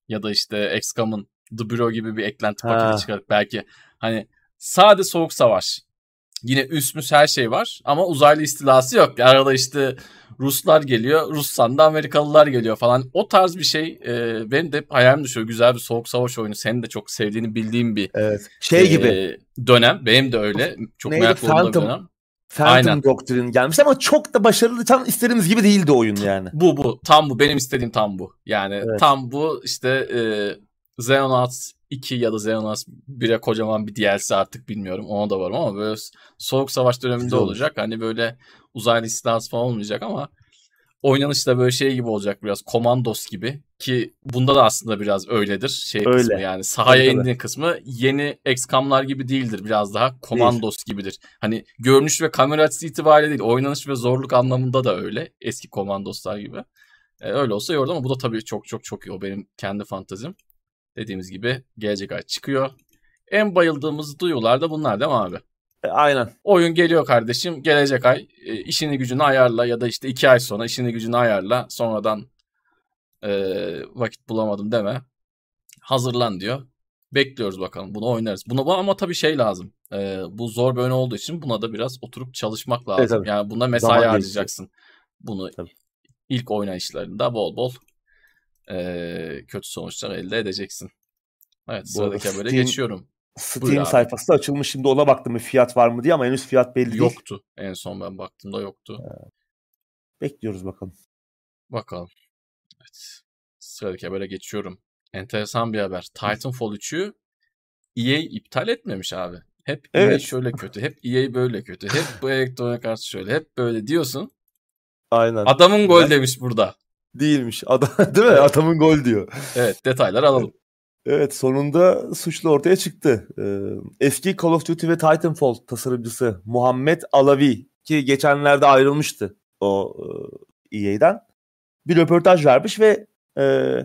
A: ya da işte XCOM'un The Bureau gibi bir eklenti paketi çıkarıp belki hani sade Soğuk Savaş yine üst her şey var ama uzaylı istilası yok. Arada işte Ruslar geliyor, Rus'tan da Amerikalılar geliyor falan. O tarz bir şey e, benim de hayalim düşüyor. Güzel bir soğuk savaş oyunu. Senin de çok sevdiğini bildiğim bir
B: evet. şey
A: e,
B: gibi
A: dönem. Benim de öyle. Çok Neydi? merak olduğum dönem.
B: Phantom
A: Aynen.
B: Doctrine gelmiş ama çok da başarılı tam istediğimiz gibi değildi oyun yani.
A: Bu bu. Tam bu. Benim istediğim tam bu. Yani
B: Evet.
A: tam bu işte e, Xenonauts 2 ya da Xenonauts 1'e kocaman bir DLC artık bilmiyorum. Ona da varım ama böyle soğuk savaş döneminde olacak. Hani böyle uzaylı istilası falan olmayacak ama oynanış da böyle şey gibi olacak biraz. Komandos gibi ki bunda da aslında biraz öyledir. Şey
B: Öyle.
A: kısmı yani sahaya
B: tabii.
A: indiğin kısmı yeni XCOM'lar gibi değildir. Biraz daha Komandos gibidir. Hani görünüş ve kamera açısı itibariyle değil. Oynanış ve zorluk anlamında da öyle. Eski Komandoslar gibi. E, öyle olsa iyi olurdu ama bu da tabii çok çok çok iyi. O benim kendi fantazim. Dediğimiz gibi gelecek ay çıkıyor. En bayıldığımız duyular da bunlar değil mi abi?
B: E, aynen.
A: Oyun geliyor kardeşim. Gelecek ay e, işini gücünü ayarla ya da işte iki ay sonra işini gücünü ayarla. Sonradan e, vakit bulamadım deme. Hazırlan diyor. Bekliyoruz bakalım. Bunu oynarız. Buna bu ama tabii şey lazım. E, bu zor bir oyun olduğu için buna da biraz oturup çalışmak lazım.
B: tabii.
A: yani buna mesai
B: Zaman
A: harcayacaksın. Bunu
B: Tabii.
A: ilk oynayışlarında bol bol e, kötü sonuçlar elde edeceksin. Evet
B: Bu
A: sıradaki habere
B: Steam-
A: geçiyorum.
B: Steam sayfası da açılmış şimdi ona baktım bir fiyat var mı diye ama henüz fiyat belli değil.
A: Yoktu. En son ben baktığımda yoktu.
B: Bekliyoruz bakalım.
A: Bakalım. Evet. Sıradaki habere geçiyorum. Enteresan bir haber. Titanfall 3'ü EA iptal etmemiş abi. Hep EA
B: Evet.
A: şöyle kötü, hep EA böyle kötü, hep bu Electronic Arts şöyle, hep böyle diyorsun.
B: Aynen.
A: Adamın gol
B: Ben-
A: demiş burada.
B: Değilmiş. Adam, <laughs> değil mi? Adamın gol diyor.
A: Evet, detaylar alalım.
B: Evet sonunda suçlu ortaya çıktı. Ee, eski Call of Duty ve Titanfall tasarımcısı Muhammed Alavi ki geçenlerde ayrılmıştı o e, EA'den bir röportaj vermiş ve e,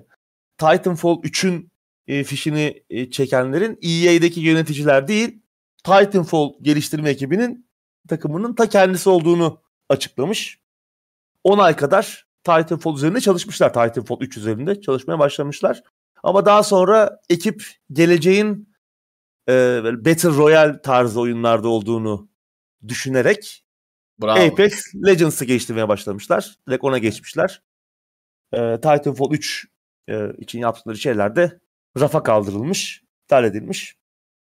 B: Titanfall 3'ün e, fişini e, çekenlerin EA'deki yöneticiler değil Titanfall geliştirme ekibinin takımının ta kendisi olduğunu açıklamış. 10 ay kadar Titanfall üzerinde çalışmışlar. Titanfall 3 üzerinde çalışmaya başlamışlar. Ama daha sonra ekip geleceğin e, Battle Royale tarzı oyunlarda olduğunu düşünerek
A: Bravo.
B: Apex Legends'ı geliştirmeye başlamışlar. Direkt ona geçmişler. E, Titanfall 3 e, için yaptıkları şeyler de rafa kaldırılmış, iptal edilmiş.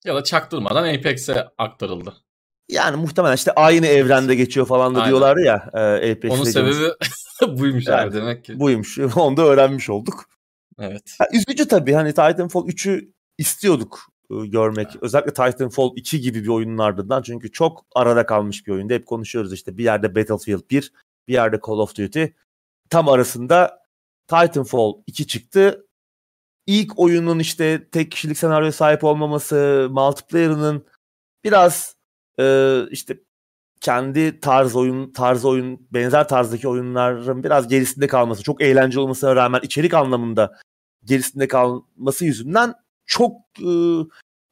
A: Ya da çaktırmadan Apex'e aktarıldı.
B: Yani muhtemelen işte aynı evrende geçiyor falan da
A: Aynen.
B: diyorlar ya e, Apex
A: Onun
B: Legends.
A: sebebi <laughs> buymuş
B: Yani,
A: abi demek ki.
B: Buymuş. <laughs> Onu da öğrenmiş olduk.
A: Evet.
B: Ha, üzücü tabii hani Titanfall 3'ü istiyorduk görmek. Özellikle Titanfall 2 gibi bir oyunun ardından çünkü çok arada kalmış bir oyunda. Hep konuşuyoruz işte bir yerde Battlefield 1, bir yerde Call of Duty. Tam arasında Titanfall 2 çıktı. İlk oyunun işte tek kişilik senaryoya sahip olmaması, multiplayer'ının biraz e, işte kendi tarz oyun tarz oyun benzer tarzdaki oyunların biraz gerisinde kalması, çok eğlenceli olmasına rağmen içerik anlamında gerisinde kalması yüzünden çok e,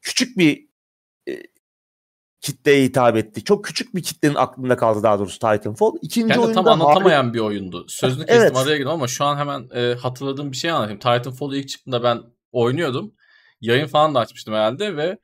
B: küçük bir e, kitleye hitap etti. Çok küçük bir kitlenin aklında kaldı daha doğrusu Titanfall. İkinci
A: Kendi
B: oyunda
A: tam anlatamayan bir oyundu. Sözünü <laughs> kestim
B: Evet.
A: araya girdim ama şu an hemen e, hatırladığım bir şey anlatayım. Titanfall ilk çıktığında ben oynuyordum. Yayın falan da açmıştım herhalde ve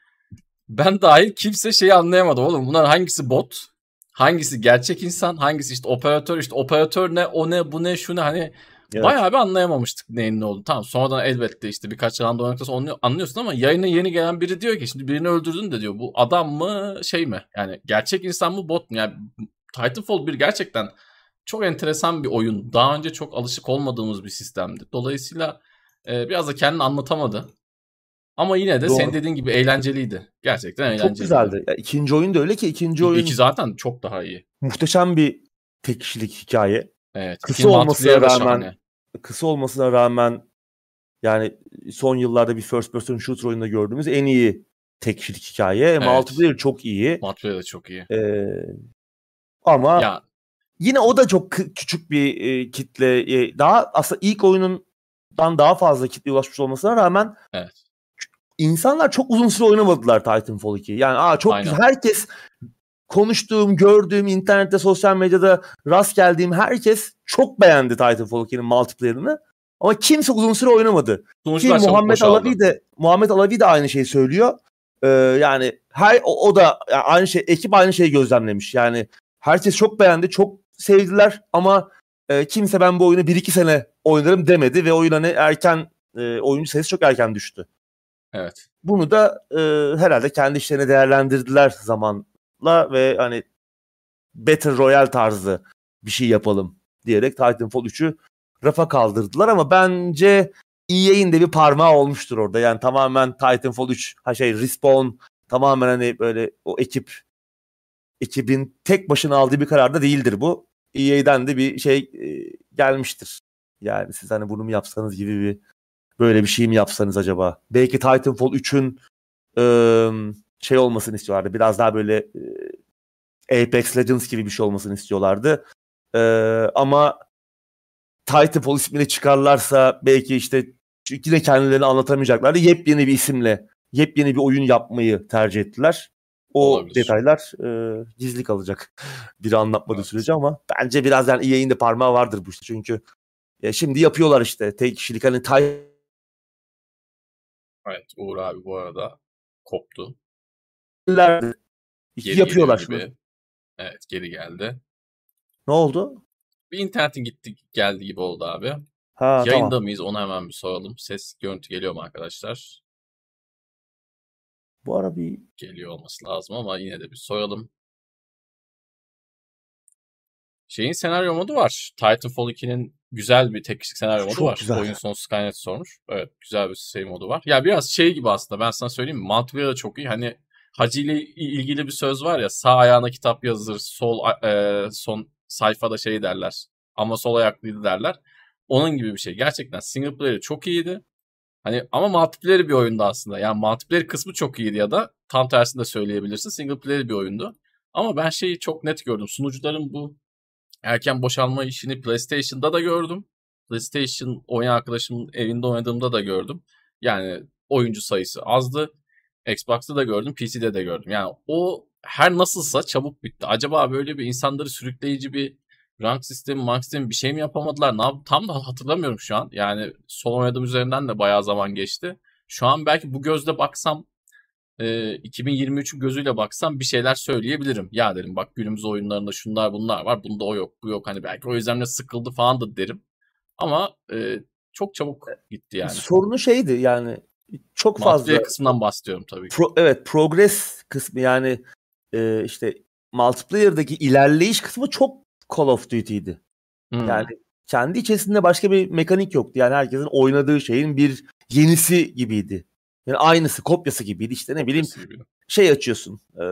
A: ben dahil kimse şeyi anlayamadı oğlum. Bunlar hangisi bot? Hangisi gerçek insan? Hangisi işte operatör? İşte operatör ne? O ne? Bu ne? Şu ne? Hani
B: Evet.
A: bayağı bir anlayamamıştık neyin ne olduğunu. Tamam sonradan elbette işte birkaç random noktası onu anlıyorsun ama yayına yeni gelen biri diyor ki şimdi birini öldürdün de diyor. Bu adam mı şey mi? Yani gerçek insan mı bot mu? Yani Titanfall 1 gerçekten çok enteresan bir oyun. Daha önce çok alışık olmadığımız bir sistemdi. Dolayısıyla e, biraz da kendini anlatamadı. Ama yine de
B: Doğru.
A: senin dediğin gibi eğlenceliydi. Gerçekten eğlenceliydi.
B: Çok güzeldi. Ya, ikinci oyun da öyle ki ikinci oyun
A: İki zaten çok daha iyi.
B: muhteşem bir tek kişilik hikaye.
A: Evet.
B: Kısa olmasına rağmen
A: şahane.
B: Kısa olmasına rağmen yani son yıllarda bir first person shooter oyunda gördüğümüz en iyi tek kişilik hikaye.
A: Evet.
B: Multiplayer çok iyi.
A: Multiplayer da çok iyi.
B: Ee, ama
A: Ya
B: yine o da çok küçük bir e, kitle. e, daha aslında ilk oyunundan daha fazla kitleye ulaşmış olmasına rağmen
A: Evet.
B: İnsanlar çok uzun süre oynamadılar Titanfall 2'yi. Yani aa çok
A: Aynen.
B: güzel. Herkes konuştuğum, gördüğüm, internette, sosyal medyada rast geldiğim herkes çok beğendi Titanfall 2'nin multiplayer'ını. Ama kimse uzun süre oynamadı. Ki
A: sonuçlar çabuk
B: Muhammed. Alavi de Muhammed Alavi de aynı şeyi söylüyor. Ee, yani her o, o da yani aynı şey ekip aynı şeyi gözlemlemiş. Yani herkes çok beğendi, çok sevdiler ama e, kimse ben bu oyunu 1-2 sene oynarım demedi ve oyun hani erken e, oyuncu sayısı çok erken düştü.
A: Evet.
B: Bunu da e, herhalde kendi işlerine değerlendirdiler zamanla ve hani Battle Royale tarzı bir şey yapalım diyerek Titanfall 3'ü rafa kaldırdılar ama bence EA'in de bir parmağı olmuştur orada. Yani tamamen Titanfall 3 ha şey Respawn tamamen hani böyle o ekip ekibin tek başına aldığı bir karar da değildir bu. EA'den de bir şey e, gelmiştir. Yani siz hani bunu mu yapsanız gibi bir böyle bir şey mi yapsanız acaba? Belki Titanfall 3'ün e, şey olmasını istiyorlardı. Biraz daha böyle e, Apex Legends gibi bir şey olmasını istiyorlardı. E, ama Titanfall ismini çıkarlarsa belki işte yine kendilerini anlatamayacaklardı. Yepyeni bir isimle yepyeni bir oyun yapmayı tercih ettiler. O Olabilir. detaylar e, gizli kalacak <laughs> bir anlatmadığı evet. sürece ama bence biraz yani EA'in de parmağı vardır bu işte. Çünkü ya şimdi yapıyorlar işte tek kişilik hani tay
A: Evet Uğur abi bu arada koptu.
B: Geri yapıyorlar şimdi.
A: Evet geri geldi.
B: Ne oldu?
A: Bir internetin gitti geldi gibi oldu abi. Ha, Yayında tamam. mıyız onu hemen bir soralım. Ses görüntü geliyor mu arkadaşlar?
B: Bu ara bir...
A: Geliyor olması lazım ama yine de bir soralım. Şeyin senaryo modu var. Titanfall 2'nin güzel bir tek kişilik senaryo modu Çok var. Güzel. Oyun sonu Skynet sormuş. Evet güzel bir şey modu var. Ya biraz şey gibi aslında ben sana söyleyeyim mi? Multiplayer da çok iyi. Hani Hacı ile ilgili bir söz var ya sağ ayağına kitap yazılır sol e, son sayfada şey derler ama sol ayaklıydı derler. Onun gibi bir şey. Gerçekten single player'ı çok iyiydi. Hani ama multiplayer bir oyundu aslında. Yani multiplayer kısmı çok iyiydi ya da tam tersini de söyleyebilirsin. Single player bir oyundu. Ama ben şeyi çok net gördüm. Sunucuların bu erken boşalma işini PlayStation'da da gördüm. PlayStation oyun arkadaşımın evinde oynadığımda da gördüm. Yani oyuncu sayısı azdı. Xbox'ta da gördüm, PC'de de gördüm. Yani o her nasılsa çabuk bitti. Acaba böyle bir insanları sürükleyici bir rank sistemi, mark sistemi bir şey mi yapamadılar? Ne Tam da hatırlamıyorum şu an. Yani son oynadığım üzerinden de bayağı zaman geçti. Şu an belki bu gözle baksam e, 2023'ün gözüyle baksam bir şeyler söyleyebilirim. Ya derim bak günümüz oyunlarında şunlar bunlar var. Bunda o yok bu yok. Hani belki o yüzden de sıkıldı falan da derim. Ama e, çok çabuk gitti yani.
B: Sorunu şeydi yani çok fazla. Multiplayer
A: kısmından bahsediyorum tabii.
B: Pro, evet progress kısmı yani e, işte multiplayer'daki ilerleyiş kısmı çok Call of Duty'ydi. Hmm. Yani kendi içerisinde başka bir mekanik yoktu. Yani herkesin oynadığı şeyin bir yenisi gibiydi. Yani aynısı, kopyası gibiydi. İşte ne bileyim şey açıyorsun. E,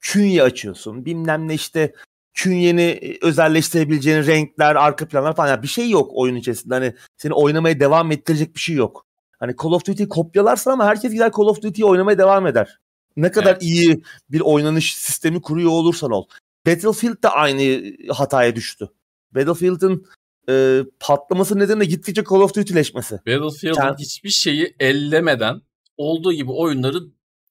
B: künye açıyorsun. Bilmem ne işte künyeni özelleştirebileceğin renkler, arka planlar falan. Yani bir şey yok oyun içerisinde. Hani seni oynamaya devam ettirecek bir şey yok. Hani Call of Duty'yi kopyalarsın ama herkes gider Call of Duty'yi oynamaya devam eder. Ne kadar evet. iyi bir oynanış sistemi kuruyor olursan ol. Battlefield de aynı hataya düştü. Battlefield'ın e, patlaması nedeniyle gittikçe Call of Duty'leşmesi.
A: Battlefield'ın yani, hiçbir şeyi ellemeden olduğu gibi oyunları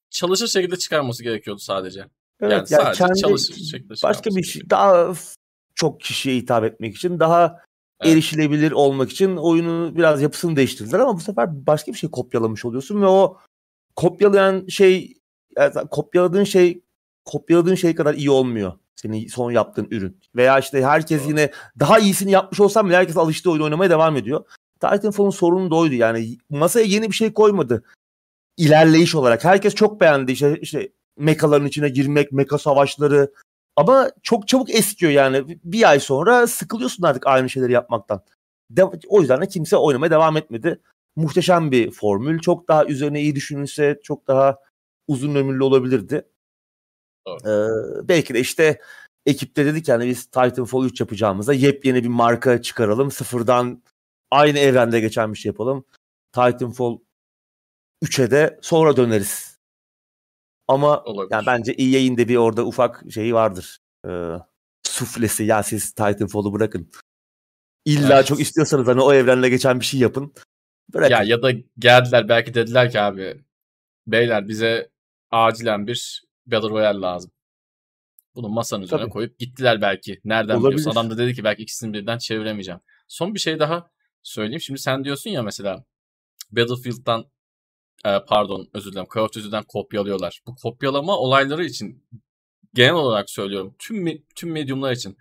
A: çalışır şekilde çıkarması gerekiyordu sadece. Evet, yani, yani sadece kendi, çalışır şekilde
B: Başka bir şey daha çok kişiye hitap etmek için daha evet. erişilebilir olmak için oyunu biraz yapısını değiştirdiler ama bu sefer başka bir şey kopyalamış oluyorsun ve o kopyalayan şey yani kopyaladığın şey kopyaladığın şey kadar iyi olmuyor senin son yaptığın ürün. Veya işte herkes yine daha iyisini yapmış olsam bile herkes alıştığı oyun oynamaya devam ediyor. Titanfall'un sorunu da oydu yani. Masaya yeni bir şey koymadı. İlerleyiş olarak. Herkes çok beğendi işte, işte mekaların içine girmek, meka savaşları. Ama çok çabuk eskiyor yani. Bir ay sonra sıkılıyorsun artık aynı şeyleri yapmaktan. De, o yüzden de kimse oynamaya devam etmedi. Muhteşem bir formül. Çok daha üzerine iyi düşünülse çok daha uzun ömürlü olabilirdi. Ee, belki de işte ekipte dedik yani biz Titanfall 3 yapacağımızda yepyeni bir marka çıkaralım. Sıfırdan aynı evrende geçen bir şey yapalım. Titanfall 3'e de sonra döneriz. Ama Olabilir. yani bence EA'in de bir orada ufak şeyi vardır. Ee, suflesi ya siz Titanfall'u bırakın. İlla evet. çok istiyorsanız hani o evrenle geçen bir şey yapın.
A: Bırakın. Ya ya da geldiler belki dediler ki abi beyler bize acilen bir Battle Royale lazım. Bunu masanın üzerine Tabii. koyup gittiler belki. Nereden Olabilir. biliyorsun? Adam da dedi ki belki ikisini birden çeviremeyeceğim. Son bir şey daha söyleyeyim. Şimdi sen diyorsun ya mesela Battlefield'dan e, pardon özür dilerim Call of Duty'den kopyalıyorlar. Bu kopyalama olayları için genel olarak söylüyorum. Tüm tüm medyumlar için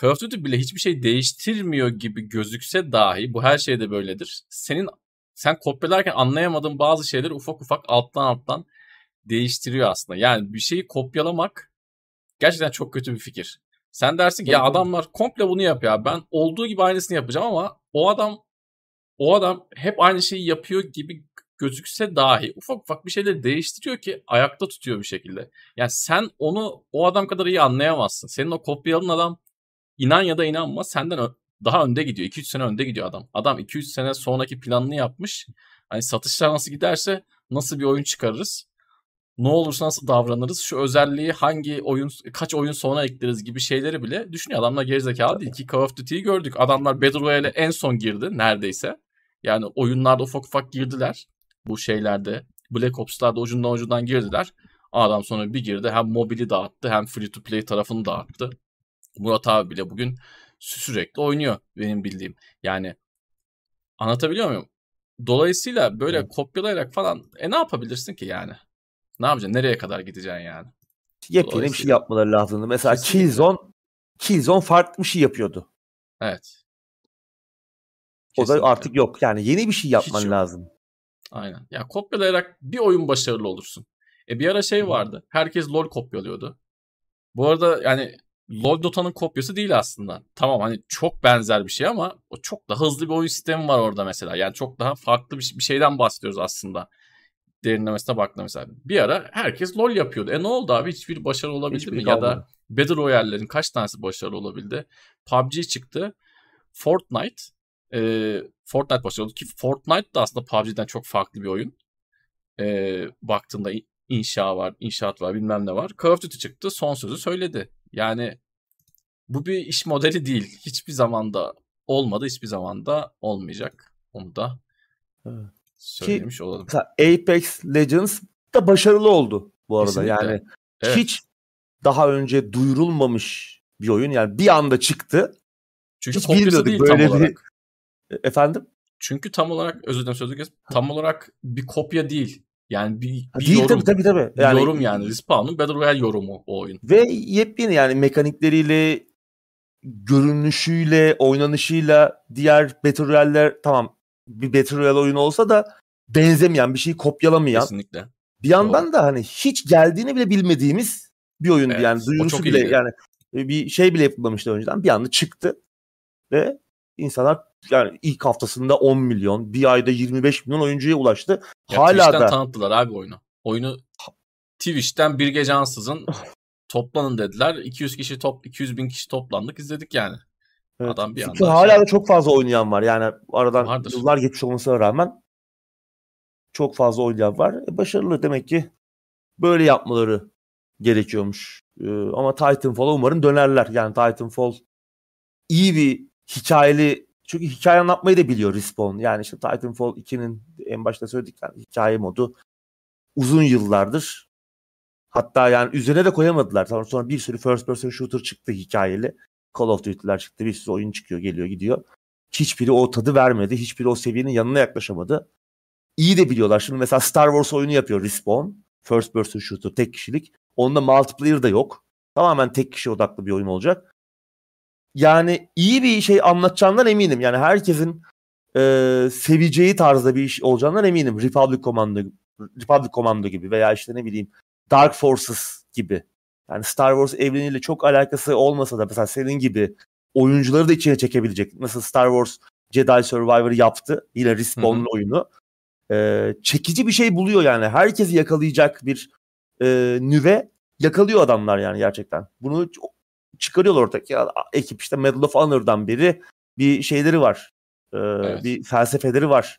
A: Call of Duty bile hiçbir şey değiştirmiyor gibi gözükse dahi bu her şeyde böyledir. Senin sen kopyalarken anlayamadığın bazı şeyleri ufak ufak alttan alttan değiştiriyor aslında. Yani bir şeyi kopyalamak gerçekten çok kötü bir fikir. Sen dersin ki ya adamlar komple bunu yapıyor. Ben olduğu gibi aynısını yapacağım ama o adam o adam hep aynı şeyi yapıyor gibi gözükse dahi ufak ufak bir şeyleri değiştiriyor ki ayakta tutuyor bir şekilde. Yani sen onu o adam kadar iyi anlayamazsın. Senin o kopyaladığın adam inan ya da inanma senden daha önde gidiyor. 2-3 sene önde gidiyor adam. Adam 2-3 sene sonraki planını yapmış. Hani satışlar nasıl giderse nasıl bir oyun çıkarırız? Ne olursa nasıl davranırız? Şu özelliği hangi oyun kaç oyun sonra ekleriz gibi şeyleri bile düşünüyor. Adamlar gerizekalı değil ki Call of Duty'yi gördük. Adamlar Battle Royale'e en son girdi neredeyse. Yani oyunlarda ufak ufak girdiler. Bu şeylerde Black Ops'larda ucundan ucundan girdiler. Adam sonra bir girdi hem mobili dağıttı hem free to play tarafını dağıttı. Murat abi bile bugün sürekli oynuyor benim bildiğim. Yani anlatabiliyor muyum? Dolayısıyla böyle evet. kopyalayarak falan e ne yapabilirsin ki yani? Ne yapacaksın? Nereye kadar gideceksin yani?
B: Yepyeni bir şey yapmaları lazımdı. Mesela Kesinlikle. Killzone Killzone farklı bir şey yapıyordu.
A: Evet.
B: Kesinlikle. O da artık yok. Yani yeni bir şey yapman lazım.
A: Aynen. Ya kopyalayarak bir oyun başarılı olursun. E bir ara şey vardı. Herkes LoL kopyalıyordu. Bu arada yani LoL Dota'nın kopyası değil aslında. Tamam hani çok benzer bir şey ama o çok daha hızlı bir oyun sistemi var orada mesela. Yani çok daha farklı bir, bir şeyden bahsediyoruz aslında. Derinlemesine baktığında mesela. Bir ara herkes LoL yapıyordu. E ne oldu abi? Hiçbir başarı olabildi Hiçbir mi? Kalmadı. Ya da Battle Royale'lerin kaç tanesi başarılı olabildi? PUBG çıktı. Fortnite e, Fortnite başarılı ki Fortnite da aslında PUBG'den çok farklı bir oyun. E, baktığında inşa var, inşaat var, bilmem ne var. Call of Duty çıktı, son sözü söyledi. Yani bu bir iş modeli değil. Hiçbir zamanda olmadı, hiçbir zamanda olmayacak. Onu da evet. Söylemiş Ki, olalım.
B: Apex Legends da başarılı oldu bu arada. Kesinlikle. Yani evet. hiç daha önce duyurulmamış bir oyun. Yani bir anda çıktı.
A: Çünkü hiç kopyası değil böyle tam olarak.
B: Bir... Efendim?
A: Çünkü tam olarak özür dilerim sözü. Tam olarak bir kopya değil. Yani bir, bir
B: Değil yorum. Tabii, tabii, tabii.
A: Yani, yorum yani. Respawn'un Battle Royale yorumu o oyun.
B: Ve yepyeni yani mekanikleriyle, görünüşüyle, oynanışıyla diğer Battle Royale'ler tamam bir Battle Royale oyunu olsa da benzemeyen, bir şeyi kopyalamayan.
A: Kesinlikle.
B: Bir yandan Doğru. da hani hiç geldiğini bile bilmediğimiz bir oyundu evet, yani. Duyurusu bile iyiydi. yani bir şey bile yapılmamıştı önceden. Bir anda çıktı ve insanlar yani ilk haftasında 10 milyon, bir ayda 25 milyon oyuncuya ulaştı.
A: Ya Hala Twitch'ten da tanıttılar abi oyunu. Oyunu Twitch'ten bir gece ansızın <laughs> toplanın dediler. 200 kişi top 200 bin kişi toplandık izledik yani.
B: Evet. Adam bir anda hala şey... da çok fazla oynayan var. Yani aradan Vardır. yıllar geçmiş olmasına rağmen çok fazla oynayan var. E, başarılı demek ki böyle yapmaları gerekiyormuş. Ee, ama Titanfall'a umarım dönerler. Yani Titanfall iyi bir hikayeli çünkü hikaye anlatmayı da biliyor Respawn. Yani işte Titanfall 2'nin en başta söyledik yani hikaye modu uzun yıllardır. Hatta yani üzerine de koyamadılar. Sonra, sonra bir sürü first person shooter çıktı hikayeli. Call of Duty'ler çıktı. Bir sürü oyun çıkıyor, geliyor, gidiyor. Hiçbiri o tadı vermedi. Hiçbiri o seviyenin yanına yaklaşamadı. İyi de biliyorlar. Şimdi mesela Star Wars oyunu yapıyor Respawn. First person shooter, tek kişilik. Onda multiplayer da yok. Tamamen tek kişi odaklı bir oyun olacak yani iyi bir şey anlatacağından eminim. Yani herkesin e, seveceği tarzda bir iş olacağından eminim. Republic Commando, Republic Commando gibi veya işte ne bileyim Dark Forces gibi. Yani Star Wars evreniyle çok alakası olmasa da mesela senin gibi oyuncuları da içine çekebilecek. Nasıl Star Wars Jedi Survivor yaptı. Yine Respawn'un oyunu. Ee, çekici bir şey buluyor yani. Herkesi yakalayacak bir e, nüve yakalıyor adamlar yani gerçekten. Bunu çıkarıyorlar ortaya. Ya, ekip işte Medal of Honor'dan beri bir şeyleri var. Ee, evet. Bir felsefeleri var.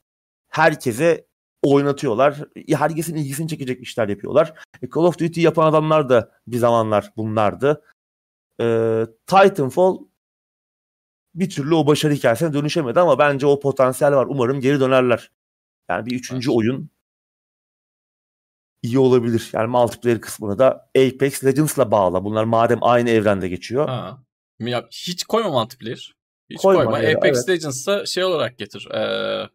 B: Herkese oynatıyorlar. Herkesin ilgisini çekecek işler yapıyorlar. E, Call of Duty yapan adamlar da bir zamanlar bunlardı. Ee, Titanfall bir türlü o başarı hikayesine dönüşemedi ama bence o potansiyel var. Umarım geri dönerler. Yani bir üçüncü evet. oyun iyi olabilir. Yani multiplayer kısmını da Apex Legends'la bağla. Bunlar madem aynı evrende geçiyor. Ha.
A: Ya, hiç koyma multiplayer. Hiç koyma. koyma. Ya, Apex evet. Legends'ı şey olarak getir. Ee,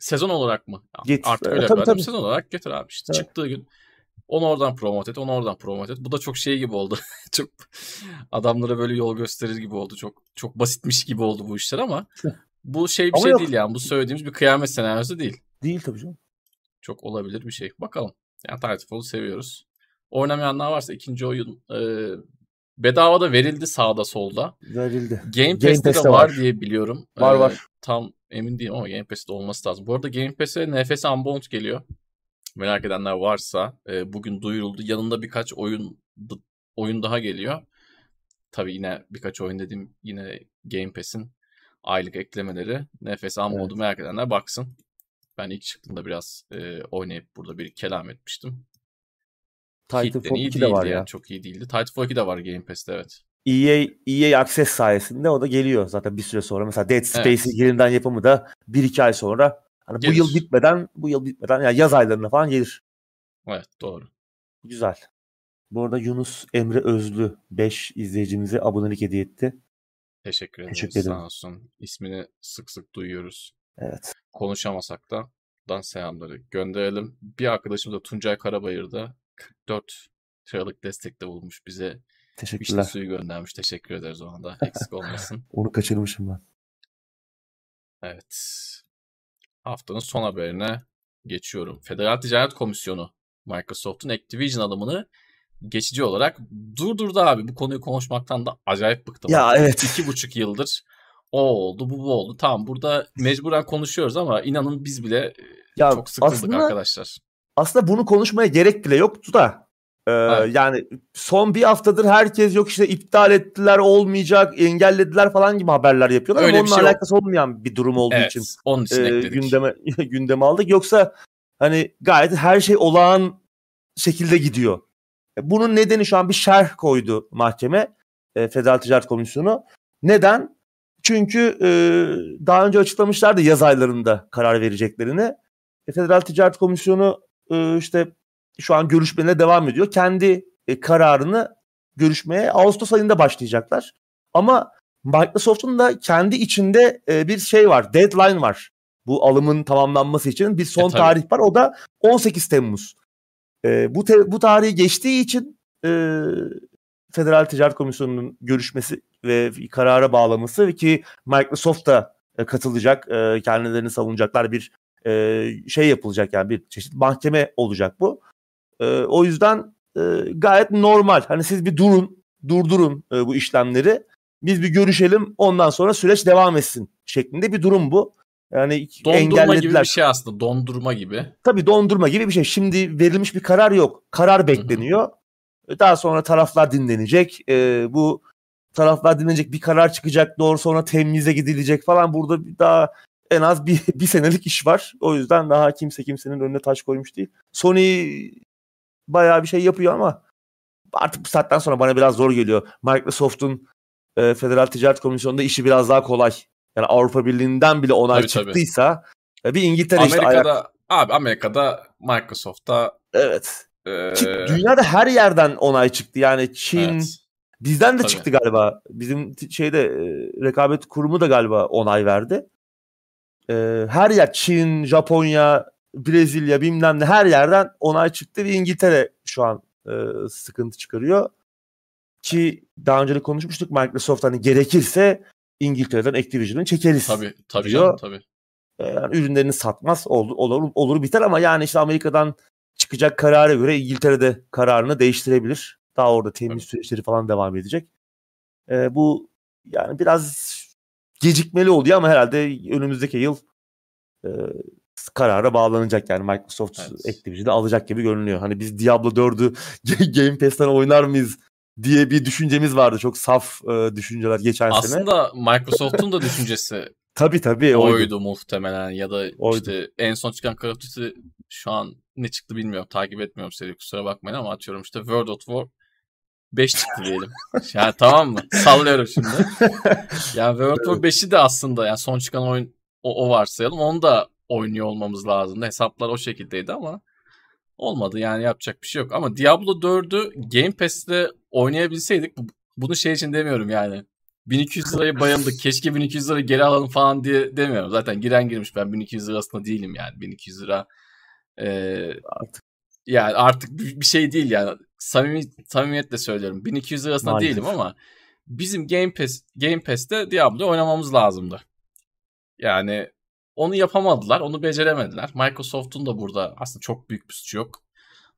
A: sezon olarak mı?
B: Getir.
A: Artık öyle tabii, tabii. Sezon olarak getir abi. İşte evet. Çıktığı gün onu oradan promote et, onu oradan promote et. Bu da çok şey gibi oldu. <laughs> çok adamlara böyle yol gösterir gibi oldu. Çok çok basitmiş gibi oldu bu işler ama bu şey bir ama şey yok. değil yani. Bu söylediğimiz bir kıyamet senaryosu değil.
B: Değil tabii canım.
A: Çok olabilir bir şey. Bakalım. Yani Titanfall'u seviyoruz. Oynamayanlar varsa ikinci oyun e, bedava da verildi sağda solda.
B: Verildi.
A: Game Pass'te, Game Pass'te de var, var diye biliyorum.
B: Var ee, var.
A: Tam emin değilim ama Game Pass'te olması lazım. Bu arada Game Pass'e NFS Unbound geliyor. Merak edenler varsa e, bugün duyuruldu. Yanında birkaç oyun oyun daha geliyor. Tabii yine birkaç oyun dediğim yine Game Pass'in aylık eklemeleri. NFS Unbound'u evet. merak edenler baksın. Ben ilk çıktığında biraz e, oynayıp burada bir kelam etmiştim.
B: Titanfall 2 de var ya. Yani.
A: Çok iyi değildi. Titanfall 2 de var Game Pass'te evet.
B: EA, EA Access sayesinde o da geliyor zaten bir süre sonra. Mesela Dead Space'in evet. yeniden yapımı da 1-2 ay sonra hani bu yıl bitmeden bu yıl bitmeden yani yaz aylarına falan gelir.
A: Evet doğru.
B: Güzel. Bu arada Yunus Emre Özlü 5 izleyicimize abonelik hediye etti.
A: Teşekkür ederiz. Teşekkür ederim. Sağ olsun. İsmini sık sık duyuyoruz.
B: Evet.
A: Konuşamasak da buradan selamları gönderelim. Bir arkadaşımız da Tuncay Karabayır da 44 liralık destekte bulmuş bize.
B: Teşekkürler.
A: İşte suyu göndermiş. Teşekkür ederiz o anda. Eksik olmasın. <laughs>
B: Onu kaçırmışım ben.
A: Evet. Haftanın son haberine geçiyorum. Federal Ticaret Komisyonu Microsoft'un Activision alımını geçici olarak durdurdu abi. Bu konuyu konuşmaktan da acayip bıktım.
B: Ya evet.
A: İki buçuk yıldır o oldu bu bu oldu. Tamam burada mecburen konuşuyoruz ama inanın biz bile e, ya çok sıkıldık aslında, arkadaşlar.
B: Aslında bunu konuşmaya gerek bile yoktu da. Ee, evet. Yani son bir haftadır herkes yok işte iptal ettiler olmayacak engellediler falan gibi haberler yapıyorlar Öyle ama onunla şey alakası olmayan bir durum olduğu
A: evet,
B: için
A: onun için e,
B: gündeme <laughs> gündeme aldık. Yoksa hani gayet her şey olağan şekilde gidiyor. E, bunun nedeni şu an bir şerh koydu mahkeme e, Federal Ticaret Komisyonu. Neden? Çünkü e, daha önce açıklamışlardı yaz aylarında karar vereceklerini. E, Federal Ticaret Komisyonu e, işte şu an görüşmelerine devam ediyor. Kendi e, kararını görüşmeye Ağustos ayında başlayacaklar. Ama Microsoft'un da kendi içinde e, bir şey var, deadline var. Bu alımın tamamlanması için bir son e, tarih var. O da 18 Temmuz. E, bu te- bu tarihi geçtiği için e, Federal Ticaret Komisyonu'nun görüşmesi ve karara bağlaması ki Microsoft da e, katılacak, e, kendilerini savunacaklar bir e, şey yapılacak yani bir çeşit mahkeme olacak bu. E, o yüzden e, gayet normal. Hani siz bir durun, durdurun e, bu işlemleri. Biz bir görüşelim ondan sonra süreç devam etsin şeklinde bir durum bu. Yani
A: dondurma engellediler. gibi bir şey aslında dondurma gibi.
B: Tabii dondurma gibi bir şey. Şimdi verilmiş bir karar yok. Karar bekleniyor. Hı-hı. Daha sonra taraflar dinlenecek. Ee, bu taraflar dinlenecek bir karar çıkacak. Doğru sonra temize gidilecek falan. Burada daha en az bir, <laughs> bir senelik iş var. O yüzden daha kimse kimsenin önüne taş koymuş değil. Sony bayağı bir şey yapıyor ama artık bu saatten sonra bana biraz zor geliyor. Microsoft'un e, Federal Ticaret Komisyonu'nda işi biraz daha kolay. Yani Avrupa Birliği'nden bile onay tabii, çıktıysa tabii. bir İngiltere
A: Amerika'da, işte ayak... Abi Amerika'da Microsoft'ta
B: Evet. Ee... dünyada her yerden onay çıktı. Yani Çin evet. bizden de tabii. çıktı galiba. Bizim şeyde e, rekabet kurumu da galiba onay verdi. Ee, her yer Çin, Japonya, Brezilya bilmem ne her yerden onay çıktı ve İngiltere şu an e, sıkıntı çıkarıyor. Ki daha önce de konuşmuştuk Microsoft hani gerekirse İngiltere'den Activision'ı çekeriz.
A: Tabii tabii diyor. canım tabii.
B: E, yani ürünlerini satmaz olur, olur, olur biter ama yani işte Amerika'dan çıkacak karara göre İngiltere'de kararını değiştirebilir. Daha orada temiz süreçleri falan devam edecek. E, bu yani biraz gecikmeli oluyor ama herhalde önümüzdeki yıl e, karara bağlanacak yani Microsoft evet. Activision'ı alacak gibi görünüyor. Hani biz Diablo 4'ü <laughs> Game Pass'ten oynar mıyız diye bir düşüncemiz vardı. Çok saf e, düşünceler geçen
A: Aslında
B: sene.
A: Aslında Microsoft'un da düşüncesi <laughs>
B: tabii tabii
A: oydu. oydu muhtemelen ya da oydu. işte en son çıkan Call of Duty şu an ne çıktı bilmiyorum. Takip etmiyorum seri kusura bakmayın ama atıyorum işte World of War 5 çıktı diyelim. <laughs> yani tamam mı? Sallıyorum şimdi. Yani World of War 5'i de aslında yani son çıkan oyun o, o varsayalım. Onu da oynuyor olmamız lazımdı. Hesaplar o şekildeydi ama olmadı yani yapacak bir şey yok. Ama Diablo 4'ü Game Pass'te oynayabilseydik bunu şey için demiyorum yani. 1200 lirayı bayıldık. <laughs> Keşke 1200 lirayı geri alalım falan diye demiyorum. Zaten giren girmiş. Ben 1200 lirasında değilim yani. 1200 lira e, artık yani artık bir şey değil yani. Samimi, samimiyetle söylüyorum. 1200 lirasında Maalesef. değilim ama bizim Game Pass Game Pass'te Diablo oynamamız lazımdı. Yani onu yapamadılar, onu beceremediler. Microsoft'un da burada aslında çok büyük bir suçu yok.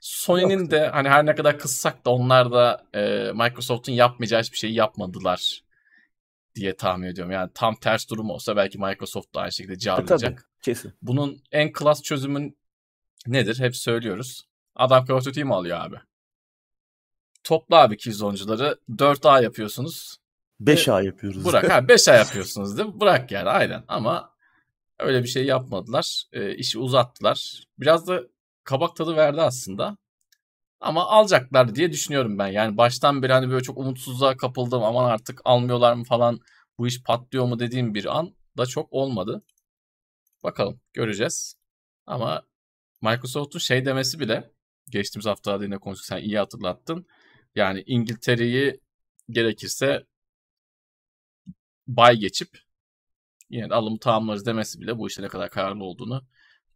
A: Sony'nin de hani her ne kadar kızsak da onlar da e, Microsoft'un yapmayacağı hiçbir şeyi yapmadılar diye tahmin ediyorum. Yani tam ters durum olsa belki Microsoft da aynı şekilde
B: E, tabii
A: carlayacak.
B: kesin.
A: Bunun en klas çözümün nedir? Hep söylüyoruz. Adam Call of Duty'yi mi alıyor abi? Topla abi 200 oyuncuları 4A yapıyorsunuz.
B: 5 ay yapıyoruz.
A: Bırak ha 5A yapıyorsunuz değil mi? Bırak yani aynen ama öyle bir şey yapmadılar. E, işi uzattılar. Biraz da kabak tadı verdi aslında. Ama alacaklar diye düşünüyorum ben. Yani baştan beri hani böyle çok umutsuzluğa kapıldım. Aman artık almıyorlar mı falan. Bu iş patlıyor mu dediğim bir an da çok olmadı. Bakalım göreceğiz. Ama Microsoft'un şey demesi bile geçtiğimiz haftalarda yine konuştuk sen iyi hatırlattın. Yani İngiltere'yi gerekirse bay geçip yine de alımı tamamlarız demesi bile bu işte ne kadar kararlı olduğunu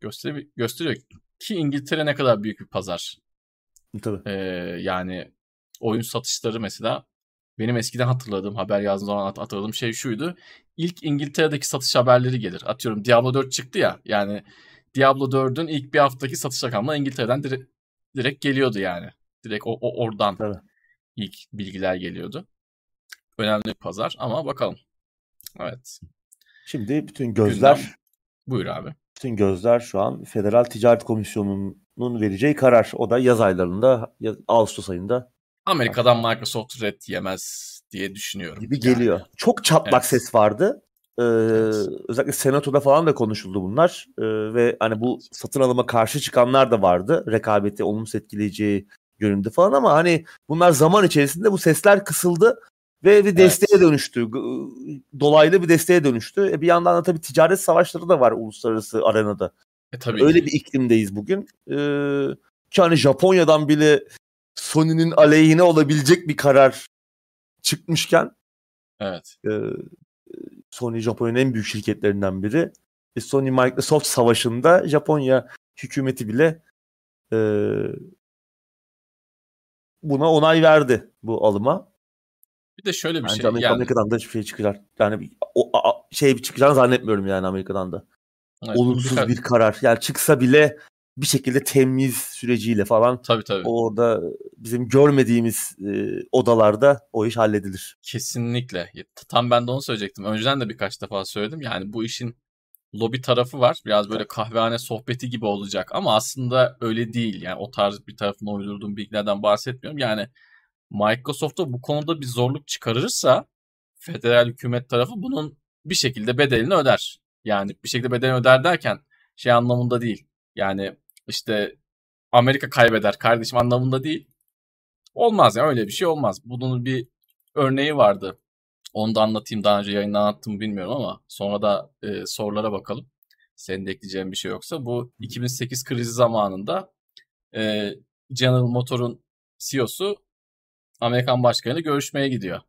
A: gösteriyor, gösteriyor. Ki İngiltere ne kadar büyük bir pazar.
B: Tabii.
A: Ee, yani oyun satışları mesela benim eskiden hatırladığım haber yazdığım zaman hat- hatırladığım şey şuydu. İlk İngiltere'deki satış haberleri gelir. Atıyorum Diablo 4 çıktı ya. Yani Diablo 4'ün ilk bir haftaki satış rakamları İngiltere'den dire- direkt geliyordu yani. Direkt o, o oradan
B: Tabii.
A: ilk bilgiler geliyordu. Önemli bir pazar ama bakalım. Evet.
B: Şimdi bütün gözler
A: Gündem. Buyur abi.
B: bütün gözler şu an Federal Ticaret Komisyonu'nun vereceği karar. O da yaz aylarında, yaz- Ağustos ayında
A: Amerika'dan Microsoft red yemez diye düşünüyorum.
B: gibi
A: Yani.
B: geliyor. Çok çatlak
A: Evet.
B: ses vardı. Ee,
A: Evet.
B: Özellikle Senato'da falan da konuşuldu bunlar. Ee, ve hani bu satın alıma karşı çıkanlar da vardı. Rekabeti olumsuz etkileyeceği yönünde falan ama hani bunlar zaman içerisinde bu sesler kısıldı ve bir desteğe dönüştü. Dolaylı bir desteğe dönüştü. E bir yandan da tabii ticaret savaşları da var uluslararası arenada.
A: E, tabii
B: Öyle
A: ki.
B: bir iklimdeyiz bugün. Ee, ki hani Japonya'dan bile Sony'nin aleyhine olabilecek bir karar çıkmışken
A: Evet.
B: e, Sony Japonya'nın en büyük şirketlerinden biri. E, Sony Microsoft savaşında Japonya hükümeti bile e, buna onay verdi bu alıma.
A: Bir de şöyle bir
B: Bence
A: şey.
B: Amerika,
A: Yani,
B: Amerika'dan da hiçbir şey çıkacak. Yani bir- o, a- şey çıkacağını zannetmiyorum yani Amerika'dan da.
A: evet,
B: Olumsuz bir karar. Yani çıksa bile bir şekilde temiz süreciyle falan
A: Tabii tabii.
B: orada bizim görmediğimiz e, odalarda o iş halledilir.
A: Kesinlikle. Tam ben de onu söyleyecektim. Önceden de birkaç defa söyledim. Yani bu işin lobi tarafı var. Biraz böyle kahvehane sohbeti gibi olacak ama aslında öyle değil. Yani o tarz bir tarafına uydurduğum bilgilerden bahsetmiyorum. Yani Microsoft'a bu konuda bir zorluk çıkarırsa federal hükümet tarafı bunun bir şekilde bedelini öder. Yani bir şekilde bedelini öder derken şey anlamında değil. Yani işte Amerika kaybeder kardeşim anlamında değil. Olmaz yani öyle bir şey olmaz. Bunun bir örneği vardı. Onu da anlatayım. Daha önce yayında anlattım bilmiyorum ama sonra da e, sorulara bakalım. Senin de ekleyeceğin bir şey yoksa. Bu 2008 krizi zamanında e, General Motor'un CEO'su Amerikan başkanıyla görüşmeye gidiyor.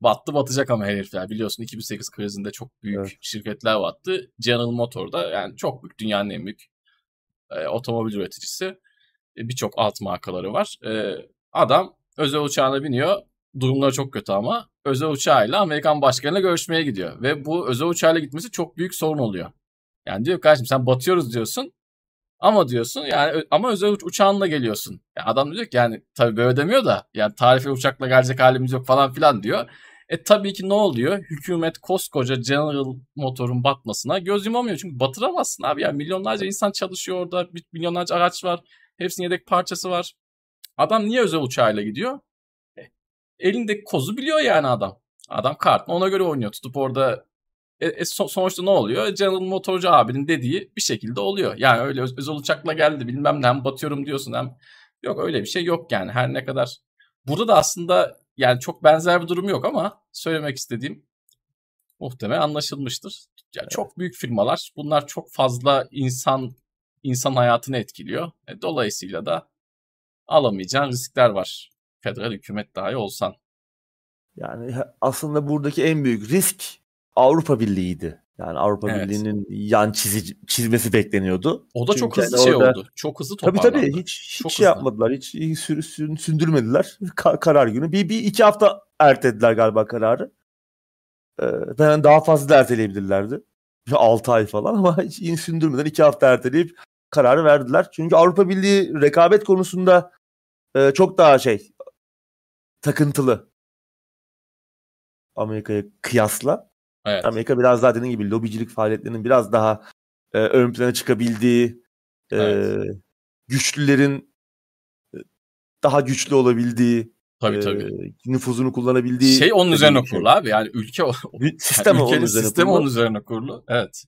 A: Battı batacak ama herifler. Biliyorsun 2008 krizinde çok büyük
B: Evet.
A: şirketler battı. General Motor da yani çok büyük dünyanın en büyük e, otomobil üreticisi. E, Birçok alt markaları var. E, adam özel uçağına biniyor. Durumları çok kötü ama özel uçağıyla Amerikan başkanıyla görüşmeye gidiyor. Ve bu özel uçağıyla gitmesi çok büyük sorun oluyor. Yani diyor kardeşim sen batıyoruz diyorsun. Ama diyorsun yani ama özel uç- uçağınla geliyorsun. Ya adam diyor ki yani tabii böyle demiyor da yani tarife uçakla gelecek halimiz yok falan filan diyor. E tabii ki ne oluyor? Hükümet koskoca General Motor'un batmasına göz yumamıyor. Çünkü batıramazsın abi. Yani milyonlarca insan çalışıyor orada. Milyonlarca araç var. Hepsinin yedek parçası var. Adam niye özel uçağıyla gidiyor? E, elindeki kozu biliyor yani adam. Adam kartını ona göre oynuyor. Tutup orada e, e, so- sonuçta ne oluyor? General Motorcu abinin dediği bir şekilde oluyor. Yani öyle öz- özel uçakla geldi bilmem ne hem batıyorum diyorsun hem yok öyle bir şey yok yani her ne kadar. Burada da aslında yani çok benzer bir durum yok ama söylemek istediğim muhtemelen anlaşılmıştır. Yani çok büyük firmalar bunlar çok fazla insan insan hayatını etkiliyor. E, dolayısıyla da alamayacağın riskler var. Federal hükümet dahi olsan.
B: Yani aslında buradaki en büyük risk Avrupa Birliği'ydi. Yani Avrupa
A: Evet.
B: Birliği'nin yan çizici, çizmesi bekleniyordu.
A: O da çok
B: Çünkü
A: hızlı
B: hani
A: şey
B: orada-
A: oldu. Çok hızlı
B: Tabii
A: toparlandı.
B: tabii hiç, hiç
A: Çok
B: şey
A: hızlı.
B: yapmadılar. Hiç hiç sür, sür- sündürmediler. Ka- karar günü. Bir, bir iki hafta ertelediler galiba kararı. Ee, ben daha fazla da erteleyebilirlerdi. 6 ay falan ama hiç sündürmeden iki hafta erteleyip kararı verdiler. Çünkü Avrupa Birliği rekabet konusunda e, çok daha şey takıntılı Amerika'ya kıyasla. Evet. Amerika biraz daha dediğim gibi lobicilik faaliyetlerinin biraz daha e, ön plana çıkabildiği, e, evet. güçlülerin e, daha güçlü olabildiği,
A: tabii, e, tabii.
B: nüfuzunu kullanabildiği
A: şey onun üzerine şey. kurulu abi. Yani ülke
B: sistem yani onun
A: üzerine sistemi kurulu. onun üzerine kurulu. Evet.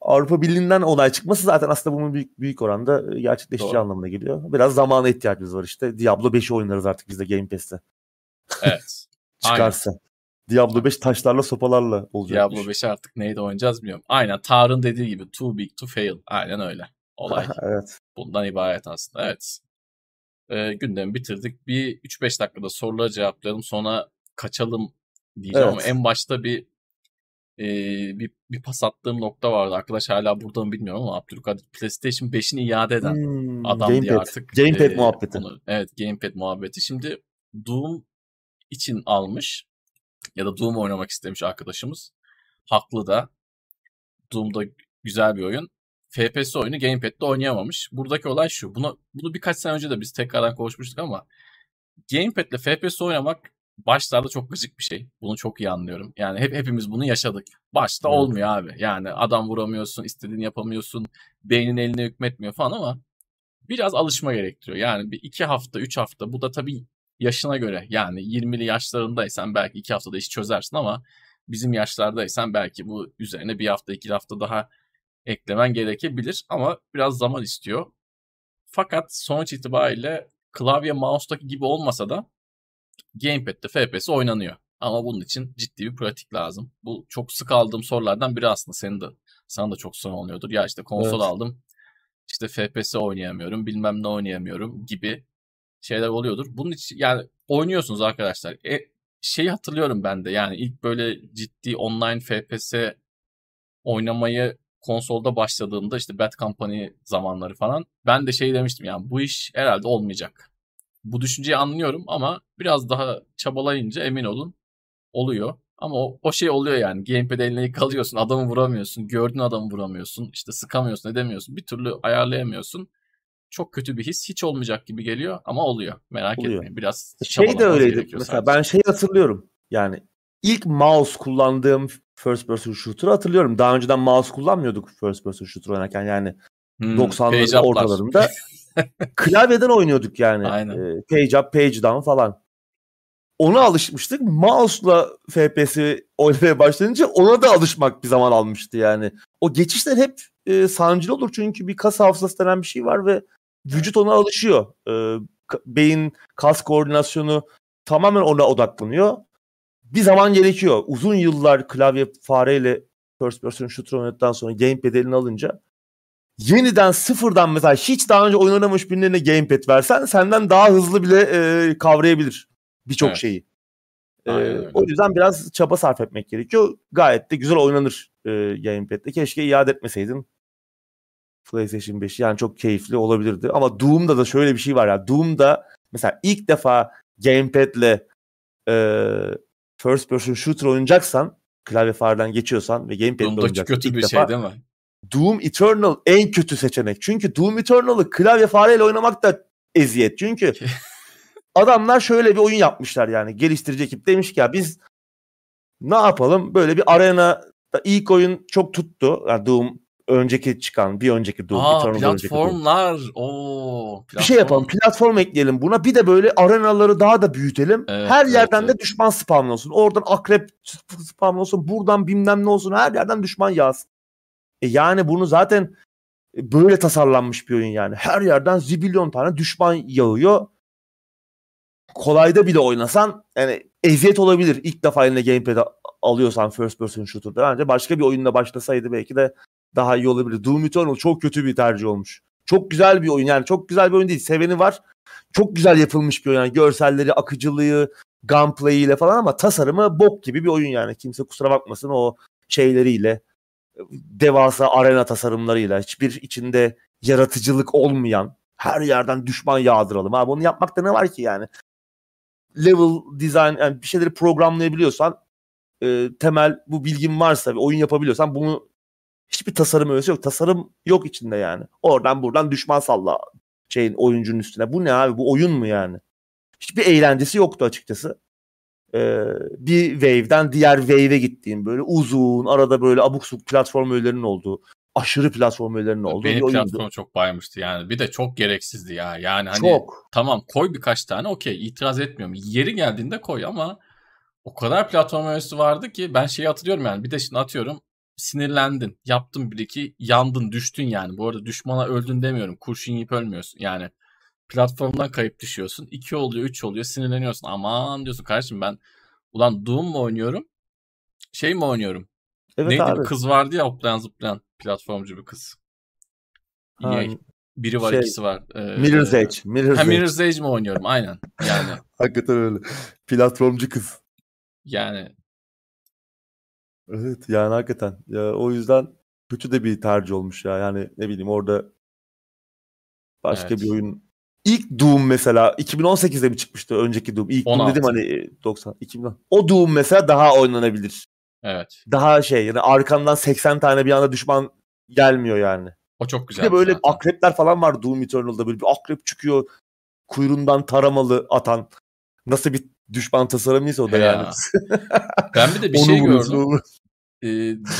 B: Avrupa Birliği'nden onay çıkması zaten aslında bunun büyük büyük oranda gerçekleşeceği anlamına geliyor. Biraz zamana ihtiyacımız var işte. Diablo 5'i oynarız artık biz de Game Pass'te.
A: Evet. <laughs>
B: Çıkarsa. Aynen. Diablo 5 taşlarla sopalarla olacak.
A: Diablo 5'i artık neyde oynayacağız bilmiyorum. Aynen Tarın dediği gibi too big to fail. Aynen öyle. Olay. <laughs>
B: evet.
A: Bundan ibaret aslında. Evet. Ee, gündemi bitirdik. Bir 3-5 dakikada soruları cevaplayalım. Sonra kaçalım diyeceğim evet. ama en başta bir e, bir, bir pas attığım nokta vardı. Arkadaş hala burada mı bilmiyorum ama Abdülkadir PlayStation 5'ini iade eden hmm, adam gamepad. diye artık.
B: Gamepad e, muhabbeti.
A: Onu, evet Gamepad muhabbeti. Şimdi Doom için almış ya da Doom oynamak istemiş arkadaşımız. Haklı da. Doom'da güzel bir oyun. FPS oyunu Gamepad'de oynayamamış. Buradaki olay şu. Bunu, bunu birkaç sene önce de biz tekrardan konuşmuştuk ama Gamepad'le FPS oynamak başlarda çok gıcık bir şey. Bunu çok iyi anlıyorum. Yani hep hepimiz bunu yaşadık. Başta evet. olmuyor abi. Yani adam vuramıyorsun, istediğini yapamıyorsun, beynin eline hükmetmiyor falan ama biraz alışma gerektiriyor. Yani bir iki hafta, üç hafta bu da tabii yaşına göre yani 20'li yaşlarındaysan belki iki haftada iş çözersin ama bizim yaşlardaysan belki bu üzerine bir hafta iki hafta daha eklemen gerekebilir ama biraz zaman istiyor. Fakat sonuç itibariyle klavye mouse'daki gibi olmasa da gamepad'de FPS oynanıyor. Ama bunun için ciddi bir pratik lazım. Bu çok sık aldığım sorulardan biri aslında. Senin de sana da çok sorun oluyordur. Ya işte konsol evet. aldım. İşte FPS oynayamıyorum, bilmem ne oynayamıyorum gibi şeyler oluyordur. Bunun için yani oynuyorsunuz arkadaşlar. E, şeyi hatırlıyorum ben de yani ilk böyle ciddi online FPS oynamayı konsolda başladığımda işte Bad Company zamanları falan ben de şey demiştim yani bu iş herhalde olmayacak. Bu düşünceyi anlıyorum ama biraz daha çabalayınca emin olun oluyor. Ama o, o şey oluyor yani. Gamepad eline kalıyorsun. Adamı vuramıyorsun. Gördüğün adamı vuramıyorsun. İşte sıkamıyorsun edemiyorsun. Bir türlü ayarlayamıyorsun çok kötü bir his. Hiç olmayacak gibi geliyor ama oluyor. Merak oluyor. etmeyin. Biraz
B: şey de öyleydi. Mesela sadece. ben şey hatırlıyorum. Yani ilk mouse kullandığım first person shooter'ı hatırlıyorum. Daha önceden mouse kullanmıyorduk first person shooter oynarken yani hmm, 90'ların ortalarında. <laughs> klavyeden oynuyorduk yani. Aynen. E, page up, page down falan. Ona alışmıştık. Mouse'la FPS'i oynamaya başlayınca ona da alışmak bir zaman almıştı yani. O geçişler hep e, sancılı olur çünkü bir kas hafızası denen bir şey var ve vücut ona alışıyor. E, beyin kas koordinasyonu tamamen ona odaklanıyor. Bir zaman gerekiyor. Uzun yıllar klavye fareyle first person shooter oynadıktan sonra gamepad eline alınca yeniden sıfırdan mesela hiç daha önce oynanamış birine gamepad versen senden daha hızlı bile e, kavrayabilir birçok evet. şeyi. E, o yüzden biraz çaba sarf etmek gerekiyor. Gayet de güzel oynanır e, gamepad'de. Keşke iade etmeseydin PlayStation 5 yani çok keyifli olabilirdi. Ama Doom'da da şöyle bir şey var ya. Doom'da mesela ilk defa gamepad'le e, first person shooter oynayacaksan klavye fareden geçiyorsan ve gamepad'le oynayacaksın.
A: kötü ilk bir defa, şey değil mi?
B: Doom Eternal en kötü seçenek. Çünkü Doom Eternal'ı klavye fareyle oynamak da eziyet. Çünkü <laughs> adamlar şöyle bir oyun yapmışlar yani. Geliştirici ekip demiş ki ya biz ne yapalım? Böyle bir arena ilk oyun çok tuttu. Yani Doom önceki çıkan bir önceki Doom.
A: Aa, bir platformlar. Oo,
B: platform. Bir şey yapalım. Platform ekleyelim buna. Bir de böyle arenaları daha da büyütelim. Evet, her yerden evet, de evet. düşman spamlı olsun. Oradan akrep spamlı olsun. Buradan bilmem ne olsun. Her yerden düşman yağsın. E yani bunu zaten böyle tasarlanmış bir oyun yani. Her yerden zibilyon tane düşman yağıyor. Kolayda bile oynasan yani eziyet olabilir. İlk defa eline gamepad alıyorsan first person shooter'da. Bence başka bir oyunla başlasaydı belki de daha iyi olabilir. Doom Eternal çok kötü bir tercih olmuş. Çok güzel bir oyun yani çok güzel bir oyun değil. Seveni var. Çok güzel yapılmış bir oyun yani görselleri, akıcılığı, gunplay ile falan ama tasarımı bok gibi bir oyun yani. Kimse kusura bakmasın o şeyleriyle devasa arena tasarımlarıyla hiçbir içinde yaratıcılık olmayan her yerden düşman yağdıralım. Abi onu yapmakta ne var ki yani? Level design yani bir şeyleri programlayabiliyorsan e, temel bu bilgin varsa ve oyun yapabiliyorsan bunu Hiçbir tasarım öğesi yok. Tasarım yok içinde yani. Oradan buradan düşman salla şeyin oyuncunun üstüne. Bu ne abi? Bu oyun mu yani? Hiçbir eğlencesi yoktu açıkçası. Ee, bir wave'den diğer wave'e gittiğim böyle uzun arada böyle abuk subuk platform öğelerinin olduğu aşırı platform öğelerinin olduğu
A: Beni
B: bir oyundu.
A: platform çok baymıştı yani. Bir de çok gereksizdi ya. Yani hani
B: Çok.
A: tamam koy birkaç tane okey itiraz etmiyorum. Yeri geldiğinde koy ama o kadar platform öğesi vardı ki ben şeyi hatırlıyorum yani. Bir de şimdi atıyorum sinirlendin. Yaptın bir iki yandın düştün yani. Bu arada düşmana öldün demiyorum. Kurşun yiyip ölmüyorsun. Yani platformdan kayıp düşüyorsun. 2 oluyor 3 oluyor sinirleniyorsun. Aman diyorsun kardeşim ben ulan Doom mu oynuyorum? Şey mi oynuyorum?
B: Evet
A: Neydi
B: abi.
A: bir kız vardı ya hoplayan zıplayan platformcu bir kız.
B: Ha,
A: EA. Biri var
B: şey,
A: ikisi var. Ee,
B: Mirror's Edge. Mirror's
A: Ha,
B: Edge.
A: Mirror's Edge mi oynuyorum aynen. Yani <laughs>
B: Hakikaten öyle. Platformcu kız.
A: yani
B: Evet yani hakikaten. Ya, o yüzden kötü de bir tercih olmuş ya. Yani ne bileyim orada başka
A: Evet.
B: bir oyun. İlk Doom mesela 2018'de mi çıkmıştı önceki Doom? İlk Doom
A: 16.
B: dedim hani e, 90 2010. O Doom mesela daha oynanabilir.
A: evet.
B: Daha şey yani arkandan 80 tane bir anda düşman gelmiyor yani.
A: O çok
B: Bir
A: güzel.
B: de böyle akrepler falan var Doom Eternal'da böyle bir akrep çıkıyor kuyruğundan taramalı atan. Nasıl bir düşman tasarımıysa o da
A: He
B: yani.
A: ya. <laughs> Ben bir de bir şey gördüm.
B: onu-
A: Ee,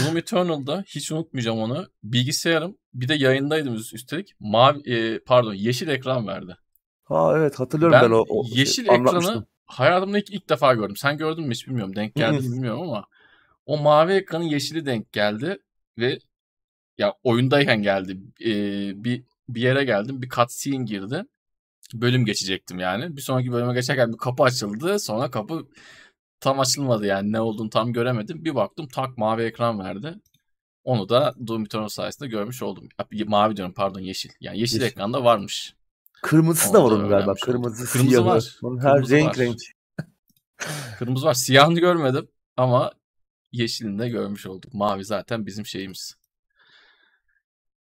A: Doom Eternal'da hiç unutmayacağım onu. Bilgisayarım bir de yayındaydım üst- üstelik. Mavi e, pardon yeşil ekran verdi.
B: Ha evet hatırlıyorum ben,
A: Ben
B: o, o şey,
A: yeşil
B: anlatmıştım.
A: ekranı hayatımda ilk, ilk defa gördüm. Sen gördün mü hiç bilmiyorum. Denk geldi bilmiyorum ama o mavi ekranın yeşili denk geldi ve ya oyundayken geldi. Ee, bir bir yere geldim. Bir cutscene girdi. Bölüm geçecektim yani. Bir sonraki bölüme geçerken bir kapı açıldı. Sonra kapı tam açılmadı yani ne olduğunu tam göremedim. Bir baktım tak mavi ekran verdi. Onu da Doom Eternal sayesinde görmüş oldum. Mavi diyorum pardon yeşil. Yani yeşil,
B: Yeşil.
A: ekranda varmış.
B: Kırmızısı
A: Onu
B: da var onun galiba. Kırmızı,
A: Kırmızı
B: siyahı.
A: var.
B: Onun her
A: Kırmızı
B: renk
A: var.
B: renk.
A: Kırmızı var. Siyahını görmedim ama yeşilini de görmüş olduk. Mavi zaten bizim şeyimiz.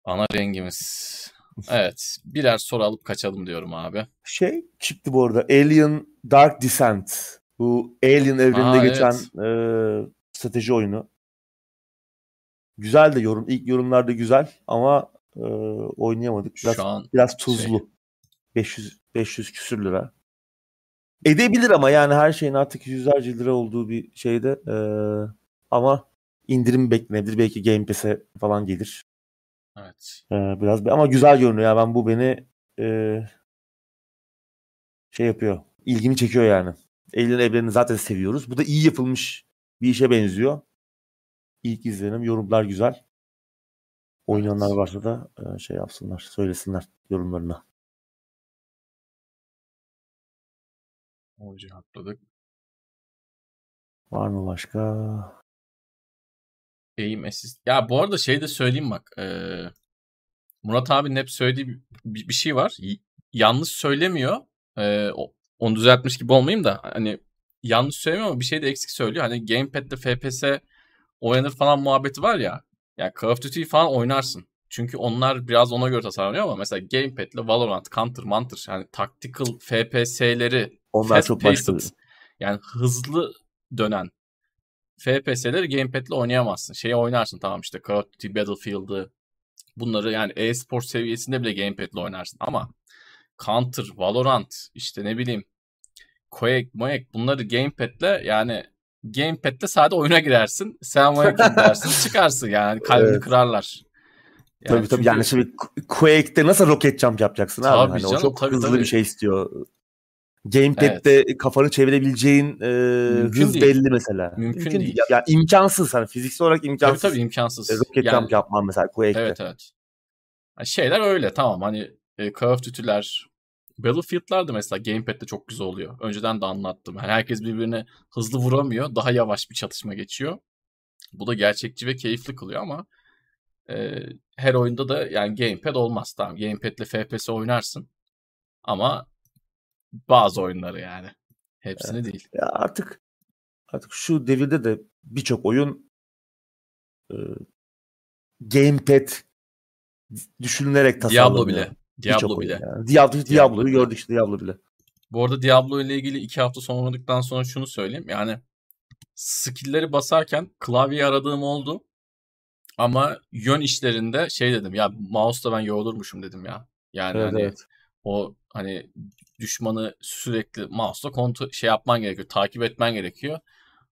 A: Ana rengimiz. Evet. Birer soru alıp kaçalım diyorum abi.
B: Şey çıktı bu arada. Alien Dark Descent. Bu Alien evreninde
A: Aa,
B: geçen
A: evet.
B: e, strateji oyunu. Güzel de yorum. İlk yorumlarda güzel ama e, oynayamadık. Biraz
A: Şu an
B: biraz tuzlu. 500 500 küsür lira. Edebilir ama yani her şeyin artık yüzlerce lira olduğu bir şeyde e, ama indirim beklenebilir. Belki Game Pass'e falan gelir.
A: Evet.
B: Ee, biraz ama güzel görünüyor ya ben bu beni e, şey yapıyor ilgimi çekiyor yani. Alien evrenini zaten seviyoruz. Bu da iyi yapılmış bir işe benziyor. İlk izlenim yorumlar güzel. Oynayanlar
A: Evet.
B: varsa da e, şey yapsınlar söylesinler yorumlarını.
A: O cevapladık.
B: Var mı başka?
A: Aim assist. Ya bu arada şey de söyleyeyim bak. eee, Murat abinin hep söylediği bir, bir şey var. Y- yanlış söylemiyor. Eee, o- onu düzeltmiş gibi olmayayım da hani yanlış söylemiyor ama bir şey de eksik söylüyor. Hani gamepad'de FPS oynanır falan muhabbeti var ya. Yani Call of Duty'yi falan oynarsın. Çünkü onlar biraz ona göre tasarlanıyor ama mesela gamepad'le Valorant, Counter, Manter yani tactical FPS'leri
B: Onlar çok başka.
A: yani hızlı dönen FPS'leri gamepad'le oynayamazsın. Şeyi oynarsın tamam işte Call of Duty Battlefield'ı bunları yani e-spor seviyesinde bile gamepad'le oynarsın ama Counter, Valorant işte ne bileyim Quake, Moek bunları gamepad'le yani gamepad'le sadece oyuna girersin. Selamünaleyküm <laughs> dersin çıkarsın yani kalbini
B: Evet.
A: kırarlar.
B: tabii tabii
A: çünkü-
B: yani şimdi Quake'de nasıl roket jump yapacaksın abi?
A: Tabii
B: Hani o çok
A: tabii,
B: hızlı
A: tabii.
B: bir şey istiyor. Gamepad'de kafanı çevirebileceğin e,
A: Mümkün
B: hız
A: değil.
B: belli mesela.
A: Mümkün değil.
B: Ya, ya imkansız hani fiziksel olarak
A: Tabii
B: imkansız.
A: tabii imkansız.
B: E, roket
A: Yani-
B: jump yapman mesela Quake'de.
A: Evet evet. Yani şeyler öyle tamam hani e, Call of Duty'ler Battlefield'lar da mesela gamepad'de çok güzel oluyor. Önceden de anlattım. Yani herkes birbirine hızlı vuramıyor. Daha yavaş bir çatışma geçiyor. Bu da gerçekçi ve keyifli kılıyor ama e, her oyunda da yani gamepad olmaz. Tamam gamepad'le FPS oynarsın. Ama bazı oyunları yani. Hepsini değil.
B: Ya artık artık şu devirde de birçok oyun e, gamepad düşünülerek tasarlanıyor.
A: Diablo bile. Diablo bile.
B: yani. Diablo, Diablo'yu gördük işte Diablo bile.
A: Bu arada Diablo ile ilgili iki hafta sonra oynadıktan sonra şunu söyleyeyim. Yani skill'leri basarken klavyeyi aradığım oldu. Ama yön işlerinde şey dedim ya mouse'la ben yorulurmuşum dedim ya. Yani
B: Evet,
A: hani
B: evet.
A: o hani düşmanı sürekli mouse'la kontrol şey yapman gerekiyor, takip etmen gerekiyor.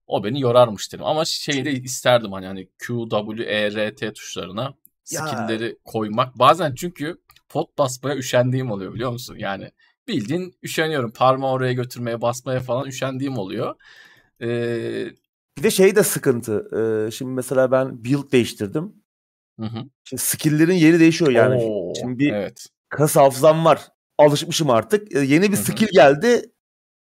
A: O beni yorarmış dedim. Ama şeyi de isterdim hani hani Q, W, E, R, T tuşlarına
B: Ya.
A: skill'leri koymak. Bazen çünkü pot basmaya üşendiğim oluyor biliyor musun? Yani bildiğin üşeniyorum. Parmağı oraya götürmeye, basmaya falan üşendiğim oluyor. Ee,
B: Bir de şey de sıkıntı. Ee, şimdi mesela ben build değiştirdim.
A: hı hı.
B: Şimdi skill'lerin yeri değişiyor yani.
A: Oo,
B: Şimdi bir
A: evet.
B: kas hafızam var. Alışmışım artık. Ee, yeni bir skill geldi.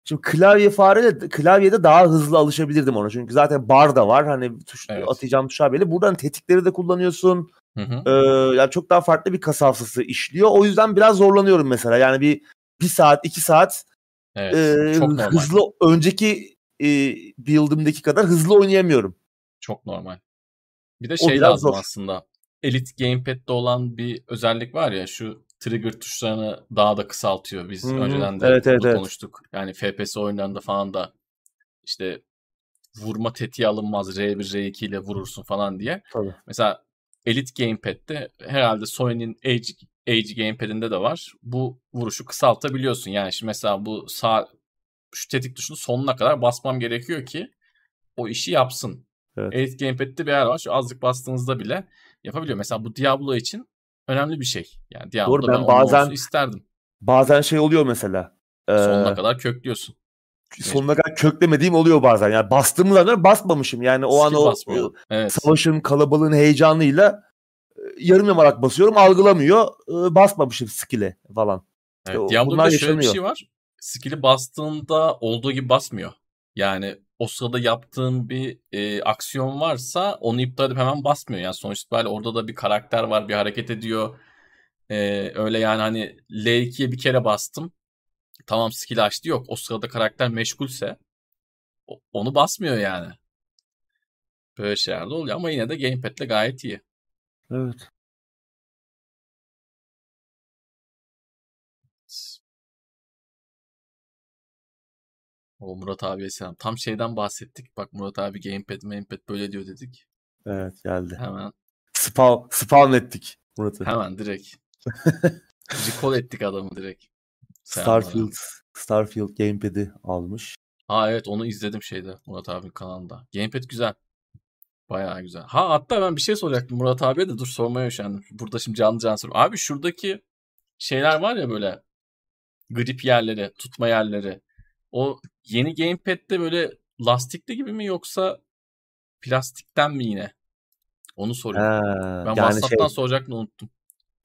B: Şimdi klavye fareyle klavyede daha hızlı alışabilirdim ona. Çünkü zaten bar da var. Hani tuş,
A: Evet.
B: atacağım tuşlar belli. Buradan tetikleri de kullanıyorsun.
A: Hı hı.
B: Ee, yani çok daha farklı bir kas hafızası işliyor. O yüzden biraz zorlanıyorum mesela. Yani bir bir saat, iki saat
A: Evet.
B: e, hızlı önceki e, build'ımdaki kadar hızlı oynayamıyorum.
A: Çok normal. Bir de şey lazım
B: zor.
A: aslında. Elite Gamepad'de olan bir özellik var ya şu trigger tuşlarını daha da kısaltıyor. Biz
B: Hı hı.
A: önceden de
B: Evet, evet,
A: bunu
B: evet.
A: konuştuk. Yani FPS oyunlarında falan da işte vurma tetiği alınmaz R1 R2 ile vurursun falan diye.
B: Tabii.
A: Mesela Elite Gamepad'de herhalde Sony'nin Edge, Edge Gamepad'inde de var. Bu vuruşu kısaltabiliyorsun. Yani şimdi mesela bu sağ şu tetik tuşunu sonuna kadar basmam gerekiyor ki o işi yapsın.
B: Evet.
A: Elite Gamepad'de bir yer var. Şu azıcık bastığınızda bile yapabiliyor. Mesela bu Diablo için önemli bir şey. Yani Diablo'da
B: Doğru,
A: ben,
B: bazen-
A: isterdim.
B: Bazen şey oluyor mesela. Ee,
A: Sonuna kadar köklüyorsun.
B: sonuna kadar köklemediğim oluyor bazen. Yani bastığım zaman basmamışım. Yani o an
A: Skill
B: o,
A: basmıyor. Evet.
B: savaşın kalabalığın heyecanıyla e, yarım yamalak basıyorum algılamıyor. E, basmamışım skill'e falan.
A: Evet, Diablo'da şöyle bir şey var. Skill'i bastığında olduğu gibi basmıyor. Yani o sırada yaptığın bir e, aksiyon varsa onu iptal edip hemen basmıyor. Yani sonuçta böyle orada da bir karakter var, bir hareket ediyor. E, öyle yani hani L2'ye bir kere bastım. Tamam skill açtı yok. O sırada karakter meşgulse onu basmıyor yani. Böyle şeyler de oluyor ama yine de gamepad'le gayet iyi.
B: Evet.
A: O Murat abiye selam. Tam şeyden bahsettik. Bak Murat abi gamepad, gamepad böyle diyor dedik.
B: Evet geldi.
A: Hemen
B: Spawn, spawn ettik Murat'ı.
A: hemen direkt <laughs> recall ettik adamı direkt. Selamlar abi.
B: Starfield, Starfield gamepad'i almış.
A: Ha evet onu izledim şeyde Murat abinin kanalında. Gamepad güzel. Bayağı güzel. Ha hatta ben bir şey soracaktım Murat abiye de dur sormaya üşendim. Burada şimdi canlı canlı soruyorum. Abi şuradaki şeyler var ya böyle grip yerleri, tutma yerleri. O yeni gamepad'de böyle lastikli gibi mi yoksa plastikten mi yine? Onu soruyorum.
B: Ha,
A: ben
B: yani
A: WhatsApp'tan
B: şey,
A: soracaktım unuttum.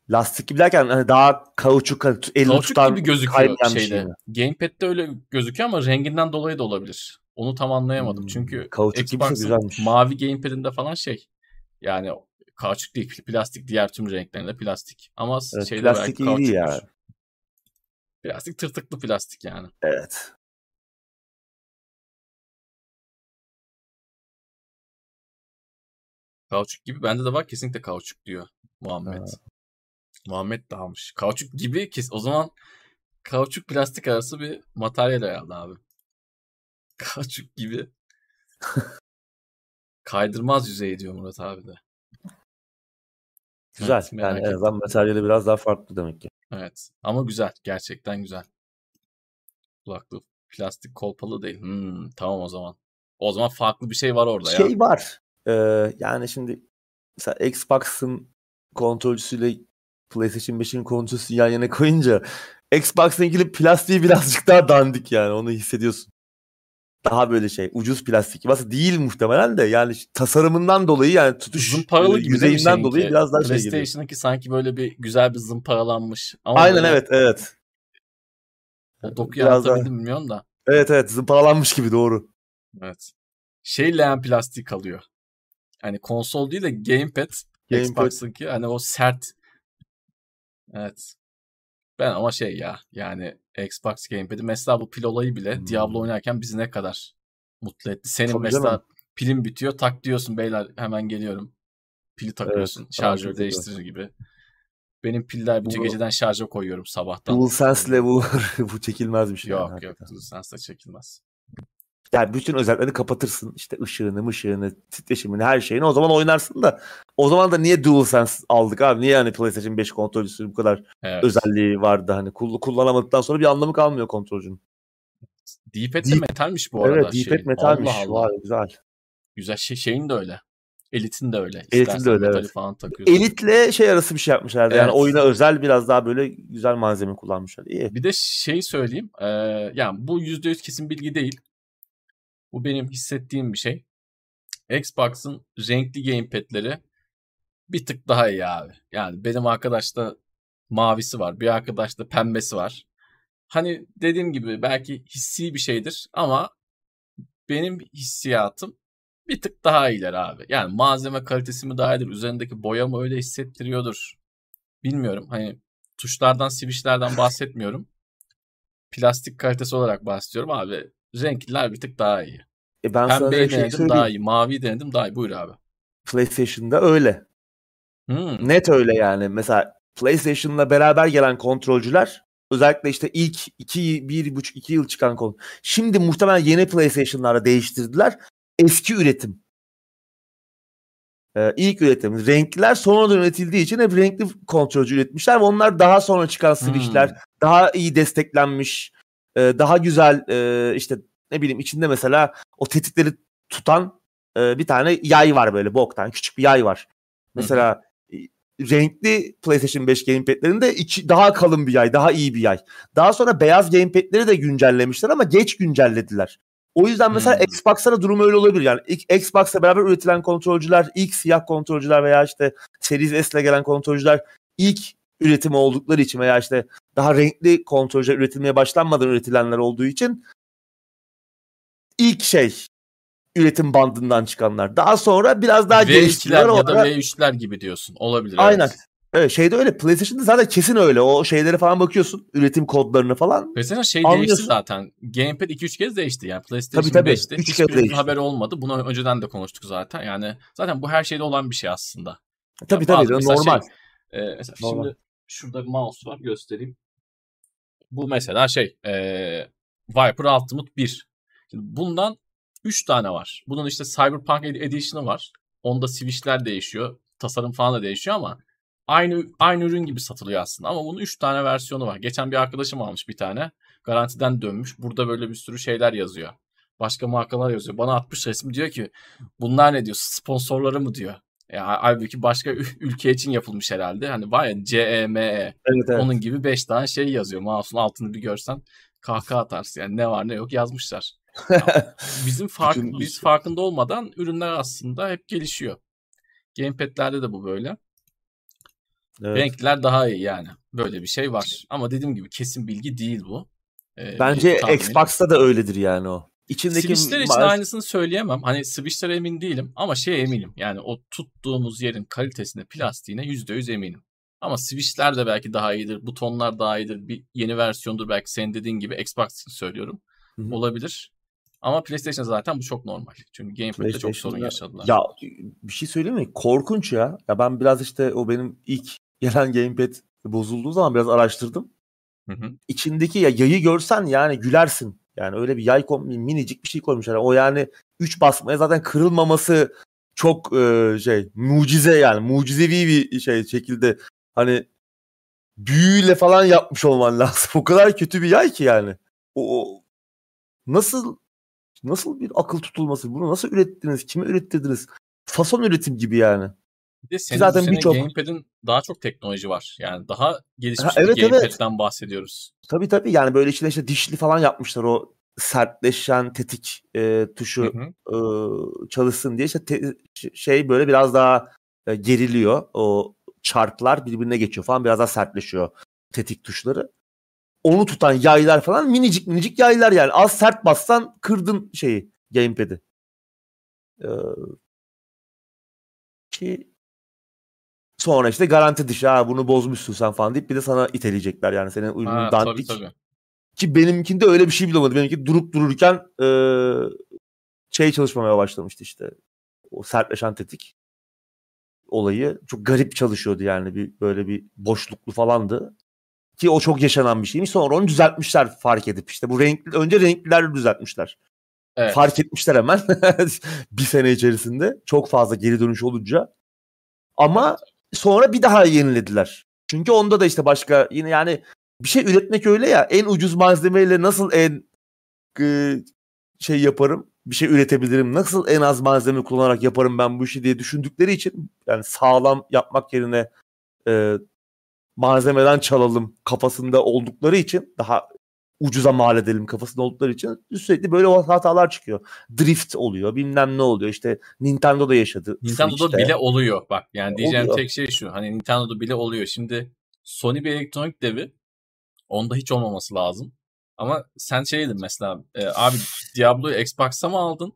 B: lastik gibi derken hani daha kauçuk, hani elle
A: Kauçuk
B: tutan
A: gibi gözüküyor şeyde.
B: şey mi?
A: Gamepad'de öyle gözüküyor ama renginden dolayı da olabilir. Onu tam anlayamadım.
B: Hmm,
A: Çünkü Xbox'ın
B: güzelmiş.
A: mavi gamepad'inde falan şey yani kauçuk değil plastik diğer tüm renklerinde plastik. Ama
B: Evet,
A: şeyde
B: plastik
A: belki
B: iyi
A: kauçukmuş.
B: ya.
A: Plastik tırtıklı plastik yani.
B: Evet.
A: Kauçuk gibi bende de var kesinlikle kauçuk diyor Muhammed.
B: Ha.
A: Muhammed de almış. Kauçuk gibi kes o zaman kauçuk plastik arası bir materyal herhalde abi. <laughs> Kauçuk gibi. <laughs> Kaydırmaz yüzey diyor Murat abi de.
B: Güzel.
A: Evet,
B: yani en azından materyali biraz daha farklı demek ki.
A: Evet. Ama güzel. Gerçekten güzel. Kulaklık plastik kolpalı değil. Hmm, tamam o zaman. O zaman farklı bir şey var orada ya.
B: Şey var. E, yani şimdi mesela Xbox'ın kontrolcüsüyle PlayStation 5'in kontrolcüsünü yan yana koyunca Xbox'ın ilgili plastiği birazcık daha dandik yani onu hissediyorsun. Daha böyle şey ucuz plastik. Aslında değil muhtemelen de yani tasarımından dolayı yani tutuş
A: Zımparalı gibi
B: yüzeyinden dolayı biraz daha şey geliyor.
A: PlayStation'ınki sanki böyle bir güzel bir zımparalanmış. Ama
B: Aynen evet evet.
A: O dokuyu
B: Biraz daha-
A: bilmiyorum da.
B: Evet evet zımparalanmış gibi doğru.
A: Evet. Şey leğen plastik kalıyor. Hani konsol değil de gamepad,
B: Gamepad.
A: Xbox'ınki hani o sert. Evet. Ben ama şey ya yani Xbox gamepad'i mesela bu pil olayı bile
B: Hmm.
A: Diablo oynarken bizi ne kadar mutlu etti. Senin
B: Tabii
A: mesela
B: canım.
A: pilin bitiyor tak diyorsun beyler hemen geliyorum. Pili takıyorsun
B: Evet,
A: şarjör
B: tamam,
A: değiştirir gibi. Benim piller bitiyor
B: Bu-
A: geceden şarja koyuyorum sabahtan.
B: DualSense'le bu <laughs> bu çekilmez bir şey. yani
A: Yok yok
B: hakikaten.
A: DualSense'le çekilmez.
B: Yani bütün özelliklerini kapatırsın. İşte ışığını, ışığını, titreşimini, her şeyini. O zaman oynarsın da o zaman da niye DualSense aldık abi? Niye hani PlayStation 5 kontrolcüsü bu kadar evet. özelliği vardı hani kullanamadıktan sonra bir anlamı kalmıyor kontrolcünün.
A: D-pad de metalmiş bu arada.
B: Evet D-pad şey. metalmiş. Allah Allah. Vay, güzel.
A: Güzel şey, şeyin de öyle. Elit'in de öyle.
B: Elit'in de öyle evet.
A: Falan
B: Elit'le şey arası bir şey yapmışlardı. Evet. Yani oyuna özel biraz daha böyle güzel malzeme kullanmışlar. İyi.
A: Bir de şey söyleyeyim. E, yani bu %100 kesin bilgi değil. Bu benim hissettiğim bir şey. Xbox'ın renkli gamepad'leri bir tık daha iyi abi. Yani benim arkadaşta mavisi var. Bir arkadaşta pembesi var. Hani dediğim gibi belki hissi bir şeydir ama benim hissiyatım bir tık daha iyiler abi. Yani malzeme kalitesi mi daha iyidir? Üzerindeki boya mı öyle hissettiriyordur? Bilmiyorum. Hani tuşlardan, switchlerden bahsetmiyorum. Plastik kalitesi olarak bahsediyorum abi. Renkliler bir tık daha iyi. E ben Pembeyi sana denedim şey daha iyi. Mavi denedim daha iyi. Buyur abi.
B: PlayStation'da öyle. Hmm. Net öyle yani. Mesela PlayStation'la beraber gelen kontrolcüler özellikle işte ilk 2 bir buçuk iki yıl çıkan konu. Şimdi muhtemelen yeni PlayStation'lara değiştirdiler. Eski üretim. Ee, ilk üretim. Renkler sonradan üretildiği için hep renkli kontrolcü üretmişler. Onlar daha sonra çıkan switchler. Hmm. Daha iyi desteklenmiş. E, daha güzel e, işte ne bileyim içinde mesela o tetikleri tutan e, bir tane yay var böyle boktan. Küçük bir yay var. Mesela hı renkli PlayStation 5 gamepad'lerinde içi daha kalın bir yay, daha iyi bir yay. Daha sonra beyaz gamepad'leri de güncellemişler ama geç güncellediler. O yüzden mesela hmm. Xbox'ta da durum öyle olabilir. Yani ilk Xbox'la beraber üretilen kontrolcüler, ilk siyah kontrolcüler veya işte Series S ile gelen kontrolcüler ilk üretimi oldukları için veya işte daha renkli kontrolcüler üretilmeye başlanmadan üretilenler olduğu için ilk şey üretim bandından çıkanlar. Daha sonra biraz daha geliştiriyorlar.
A: V2'ler ya da V3'ler gibi diyorsun. Olabilir.
B: Aynen. Evet. Evet şeyde öyle. PlayStation'da zaten kesin öyle. O şeylere falan bakıyorsun. Üretim kodlarını falan.
A: PlayStation şey değişti zaten. Gamepad 2-3 kez değişti. Yani PlayStation tabii, tabii. 5'te hiç kez değişti. haber olmadı. Bunu önceden de konuştuk zaten. Yani zaten bu her şeyde olan bir şey aslında.
B: Tabii yani tabii. Normal.
A: Şey, e, mesela normal. şimdi şurada mouse var. Göstereyim. Bu mesela şey e, Viper Ultimate 1. Şimdi bundan 3 tane var. Bunun işte Cyberpunk Edition'ı var. Onda switch'ler değişiyor. Tasarım falan da değişiyor ama aynı aynı ürün gibi satılıyor aslında. Ama bunun 3 tane versiyonu var. Geçen bir arkadaşım almış bir tane. Garantiden dönmüş. Burada böyle bir sürü şeyler yazıyor. Başka markalar yazıyor. Bana atmış resim diyor ki bunlar ne diyor? Sponsorları mı diyor. Yani halbuki başka ülke için yapılmış herhalde. Hani var ya CEME. Evet, evet. Onun gibi 5 tane şey yazıyor. Mouse'un altını bir görsen kahkaha atarsın. Yani ne var ne yok yazmışlar. <laughs> bizim fark, biz farkında olmadan ürünler aslında hep gelişiyor. Gamepad'lerde de bu böyle. Evet. Renkler daha iyi yani. Böyle bir şey var. Ama dediğim gibi kesin bilgi değil bu.
B: Ee, Bence Xbox'ta da öyledir yani o.
A: İçindeki Switch'ler için aynısını söyleyemem. Hani Switch'lere emin değilim ama şey eminim. Yani o tuttuğumuz yerin kalitesine, plastiğine %100 eminim. Ama Switch'ler de belki daha iyidir. Butonlar daha iyidir. Bir yeni versiyondur belki senin dediğin gibi Xbox için söylüyorum. Hı-hı. Olabilir. Ama PlayStation zaten bu çok normal. Çünkü gameplay'de çok sorun yaşadılar.
B: Ya bir şey söyleyeyim mi? Korkunç ya. Ya ben biraz işte o benim ilk <laughs> gelen gamepad bozulduğu zaman biraz araştırdım. Hı hı. İçindeki ya yayı görsen yani gülersin. Yani öyle bir yay koy, minicik bir şey koymuşlar. O yani 3 basmaya zaten kırılmaması çok e, şey mucize yani mucizevi bir şey şekilde hani büyüyle falan yapmış olman <laughs> lazım. O kadar kötü bir yay ki yani. O, o nasıl Nasıl bir akıl tutulması? Bunu nasıl ürettiniz? Kime ürettirdiniz? Fason üretim gibi yani.
A: Bir de senin, zaten senin birçok... Gamepad'in daha çok teknoloji var. Yani daha gelişmiş ha, evet, bir Gamepad'den evet. bahsediyoruz.
B: Tabii tabii yani böyle içinde işte dişli falan yapmışlar o sertleşen tetik e, tuşu hı hı. E, çalışsın diye işte te, şey böyle biraz daha e, geriliyor. O çarklar birbirine geçiyor falan biraz daha sertleşiyor tetik tuşları onu tutan yaylar falan minicik minicik yaylar yani. Az sert bassan kırdın şeyi gamepad'i. Ee, ki sonra işte garanti dışı ha bunu bozmuşsun sen falan deyip bir de sana iteleyecekler yani senin ürünün dandik. Tabii, tabii. Ki benimkinde öyle bir şey bile olmadı. Benimki durup dururken e, şey çalışmamaya başlamıştı işte. O sertleşen tetik olayı çok garip çalışıyordu yani bir böyle bir boşluklu falandı. Ki o çok yaşanan bir şeymiş. Sonra onu düzeltmişler fark edip işte bu renkli önce renkliler düzeltmişler. Evet. Fark etmişler hemen <laughs> bir sene içerisinde çok fazla geri dönüş olunca. Ama sonra bir daha yenilediler. Çünkü onda da işte başka yine yani bir şey üretmek öyle ya en ucuz malzemeyle nasıl en e, şey yaparım bir şey üretebilirim nasıl en az malzeme kullanarak yaparım ben bu işi diye düşündükleri için yani sağlam yapmak yerine e, malzemeden çalalım kafasında oldukları için daha ucuza mal edelim kafasında oldukları için sürekli böyle hatalar çıkıyor. Drift oluyor bilmem ne oluyor işte Nintendo'da yaşadı.
A: Nintendo'da Switch'te. bile oluyor bak yani diyeceğim oluyor. tek şey şu hani Nintendo'da bile oluyor. Şimdi Sony bir elektronik devi onda hiç olmaması lazım. Ama sen şey dedin mesela e, abi Diablo'yu Xbox'a mı aldın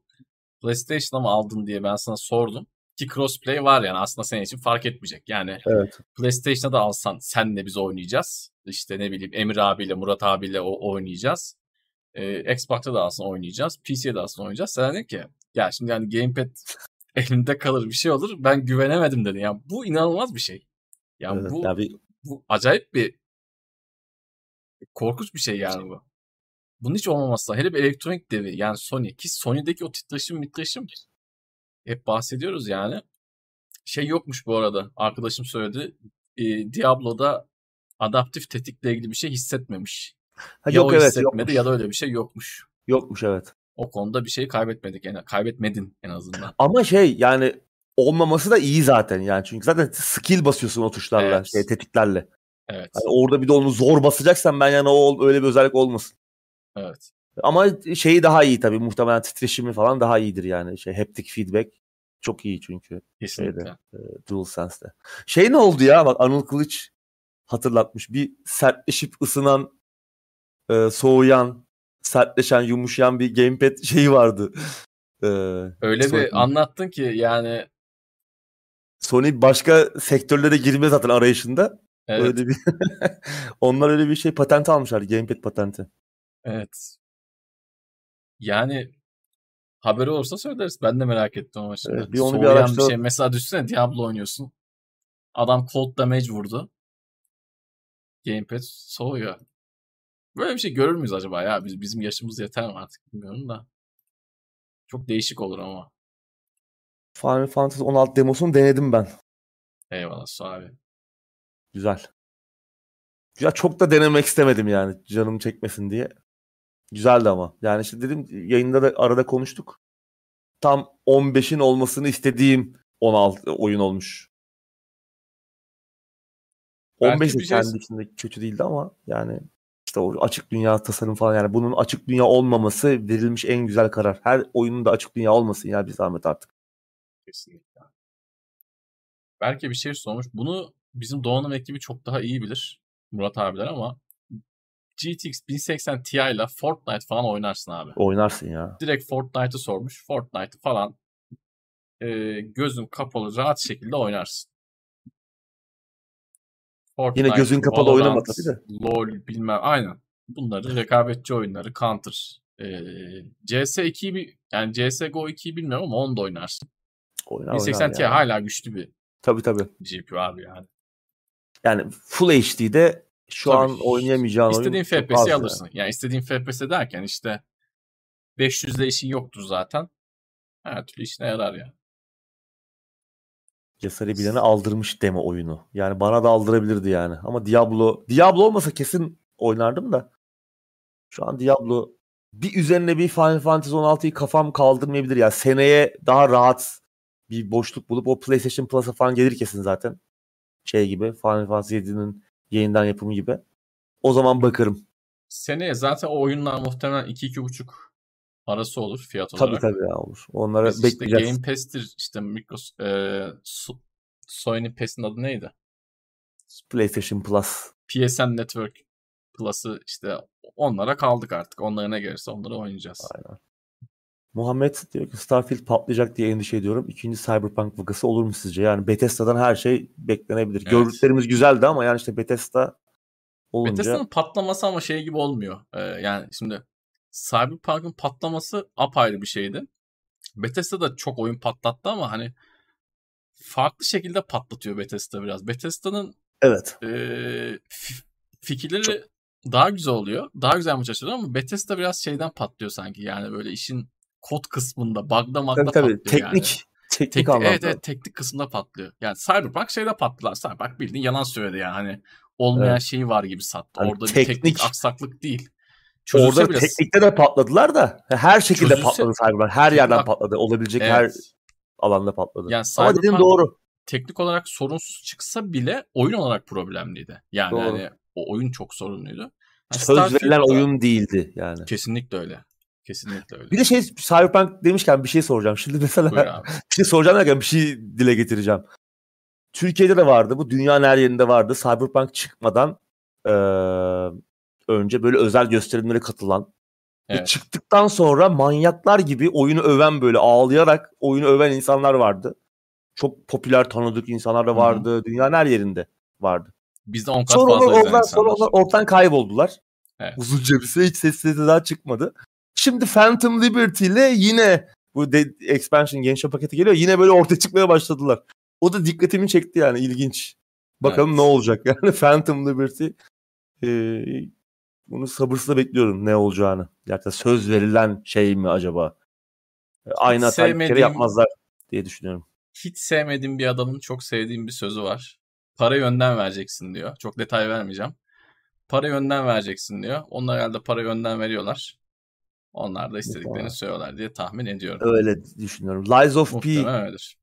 A: PlayStation'a mı aldın diye ben sana sordum. Ki crossplay var yani aslında senin için fark etmeyecek. Yani
B: evet.
A: PlayStation'da da alsan senle biz oynayacağız. İşte ne bileyim Emir abiyle Murat abiyle o oynayacağız. Ee, Xbox'ta da aslında oynayacağız. PC'de de aslında oynayacağız. Sen dedin ki ya şimdi yani gamepad <laughs> elinde kalır bir şey olur. Ben güvenemedim dedi. Yani bu inanılmaz bir şey. Yani evet, bu, tabii. bu acayip bir korkunç bir şey yani bu. Bunun hiç olmaması Hele bir elektronik devi yani Sony ki Sony'deki o titreşim mitreşim hep bahsediyoruz yani. Şey yokmuş bu arada. Arkadaşım söyledi. E, Diablo'da adaptif tetikle ilgili bir şey hissetmemiş. Ha, ya yok o evet hissetmedi yokmuş. ya da öyle bir şey yokmuş.
B: Yokmuş evet.
A: O konuda bir şey kaybetmedik yani kaybetmedin en azından. <laughs>
B: Ama şey yani olmaması da iyi zaten yani çünkü zaten skill basıyorsun o tuşlarla evet. şey tetiklerle.
A: Evet.
B: Yani orada bir de onu zor basacaksan ben yani o öyle bir özellik olmasın.
A: Evet.
B: Ama şeyi daha iyi tabii muhtemelen titreşimi falan daha iyidir yani şey haptic feedback çok iyi çünkü.
A: Kesinlikle. Şeyde,
B: e, DualSense'de. Şey ne oldu ya bak Anıl Kılıç hatırlatmış. Bir sertleşip ısınan, e, soğuyan, sertleşen, yumuşayan bir gamepad şeyi vardı.
A: Ee, Öyle Sony. bir anlattın ki yani
B: Sony başka sektörlere girme zaten arayışında. Evet. Öyle bir <laughs> onlar öyle bir şey patent almışlar, gamepad patenti.
A: Evet. Yani haberi olursa söyleriz. Ben de merak ettim ama şimdi. Evet, bir onu bir, araştır... bir şey. Mesela düşünsene Diablo oynuyorsun. Adam cold damage vurdu. Gamepad soğuyor. Böyle bir şey görür müyüz acaba ya? Biz, bizim yaşımız yeter mi artık bilmiyorum da. Çok değişik olur ama.
B: Final Fantasy 16 demosunu denedim ben.
A: Eyvallah su abi.
B: Güzel. Güzel çok da denemek istemedim yani canım çekmesin diye. Güzeldi ama. Yani işte dedim yayında da arada konuştuk. Tam 15'in olmasını istediğim 16 oyun olmuş. 15 de kendi şey... içinde kötü değildi ama yani işte o açık dünya tasarım falan yani bunun açık dünya olmaması verilmiş en güzel karar. Her oyunun da açık dünya olmasın ya bir zahmet artık.
A: Kesinlikle. Belki bir şey sormuş. Bunu bizim Doğan'ın ekibi çok daha iyi bilir. Murat abiler ama GTX 1080 Ti ile Fortnite falan oynarsın abi.
B: Oynarsın ya.
A: Direkt Fortnite'ı sormuş. Fortnite falan e, gözün kapalı rahat şekilde oynarsın.
B: Fortnite, Yine gözün kapalı Valorant, oynama tabii de.
A: LoL bilmem aynen. Bunları rekabetçi oyunları Counter. E, CS2'yi bir yani CSGO 2'yi bilmiyorum ama onu da oynarsın. Oynar, 1080 Ti hala güçlü bir
B: tabii tabii.
A: GPU abi yani.
B: Yani Full HD'de şu Tabii. an oynayamayacağın
A: istediğin FPS'i alırsın. Yani. yani istediğin FPS derken işte 500'de işin yoktur zaten. Her türlü işine yarar ya.
B: Cesare bilene aldırmış demo oyunu. Yani bana da aldırabilirdi yani. Ama Diablo Diablo olmasa kesin oynardım da. Şu an Diablo bir üzerine bir Final Fantasy 16'yı kafam kaldırmayabilir. Yani seneye daha rahat bir boşluk bulup o PlayStation Plus'a falan gelir kesin zaten. Şey gibi Final Fantasy 7'nin yeniden yapımı gibi. O zaman bakarım.
A: Seneye zaten o oyunlar muhtemelen 2-2,5 arası olur fiyat
B: olarak. Tabii tabii ya olur. Onlara Biz bekleyeceğiz.
A: Işte Game Pass'tir işte Microsoft, e, Sony Pass'in adı neydi?
B: PlayStation Plus.
A: PSN Network Plus'ı işte onlara kaldık artık. Onlara ne gelirse onları oynayacağız.
B: Aynen. Muhammed diyor ki Starfield patlayacak diye endişe ediyorum. İkinci Cyberpunk vakası olur mu sizce? Yani Bethesda'dan her şey beklenebilir. Evet. Gördüklerimiz güzeldi ama yani işte Bethesda olunca...
A: Bethesda'nın patlaması ama şey gibi olmuyor. Ee, yani şimdi Cyberpunk'ın patlaması apayrı bir şeydi. Bethesda da çok oyun patlattı ama hani farklı şekilde patlatıyor Bethesda biraz. Bethesda'nın
B: evet.
A: E, fikirleri çok... daha güzel oluyor. Daha güzel maç açılıyor ama Bethesda biraz şeyden patlıyor sanki. Yani böyle işin kod kısmında bug'da magda
B: Tabii tabii.
A: patlıyor
B: Teknik.
A: yani.
B: Teknik
A: Tek,
B: anlamda.
A: evet evet teknik kısımda patlıyor. Yani Cyberpunk şeyde patlılar. Cyberpunk bildiğin yalan söyledi yani. Hani olmayan
B: Evet.
A: şeyi var gibi sattı.
B: Hani
A: Orada bir
B: teknik-
A: teknik aksaklık değil. Çözülse
B: Orada
A: bile
B: teknikte de patladılar da her şekilde
A: Çözülse-
B: patladı Cyberpunk. Her yerden
A: Bak-
B: patladı. Olabilecek her
A: evet.
B: alanda patladı.
A: Yani
B: Ama dediğin doğru.
A: teknik olarak sorunsuz çıksa bile oyun olarak problemliydi. Yani
B: Doğru.
A: hani o oyun çok sorunluydu. Yani
B: Söz verilen oyun değildi yani.
A: Kesinlikle öyle. Kesinlikle öyle.
B: Bir de şey Cyberpunk demişken bir şey soracağım. Şimdi mesela <laughs> bir şey soracağım derken bir şey dile getireceğim. Türkiye'de de vardı bu. Dünyanın her yerinde vardı. Cyberpunk çıkmadan eee, önce böyle özel gösterimlere katılan ve
A: Evet.
B: çıktıktan sonra manyaklar gibi oyunu öven böyle ağlayarak oyunu öven insanlar vardı. Çok popüler tanıdık insanlar da vardı. Dünyanın her yerinde vardı.
A: Bizde 10 kat
B: Sonra
A: fazla
B: onlar,
A: izleyen
B: oradan, sonra
A: insanlar.
B: onlar ortadan kayboldular.
A: Evet.
B: Uzunca bir süre hiç ses daha çıkmadı. Şimdi Phantom Liberty ile yine bu de, expansion gençler paketi geliyor. Yine böyle ortaya çıkmaya başladılar. O da dikkatimi çekti yani ilginç. Bakalım
A: Evet.
B: ne olacak <laughs> yani Phantom Liberty. e, bunu sabırsızla bekliyorum ne olacağını. Gerçekten söz verilen şey mi acaba? E, Aynı hatayı bir kere yapmazlar diye düşünüyorum.
A: Hiç sevmediğim bir adamın çok sevdiğim bir sözü var. Para yönden vereceksin diyor. Çok detay vermeyeceğim. Para yönden vereceksin diyor. Onlar herhalde para yönden veriyorlar. Onlar da istediklerini söylüyorlar diye tahmin ediyorum.
B: Öyle düşünüyorum. Lies of P,
A: Muhtemelen öyledir.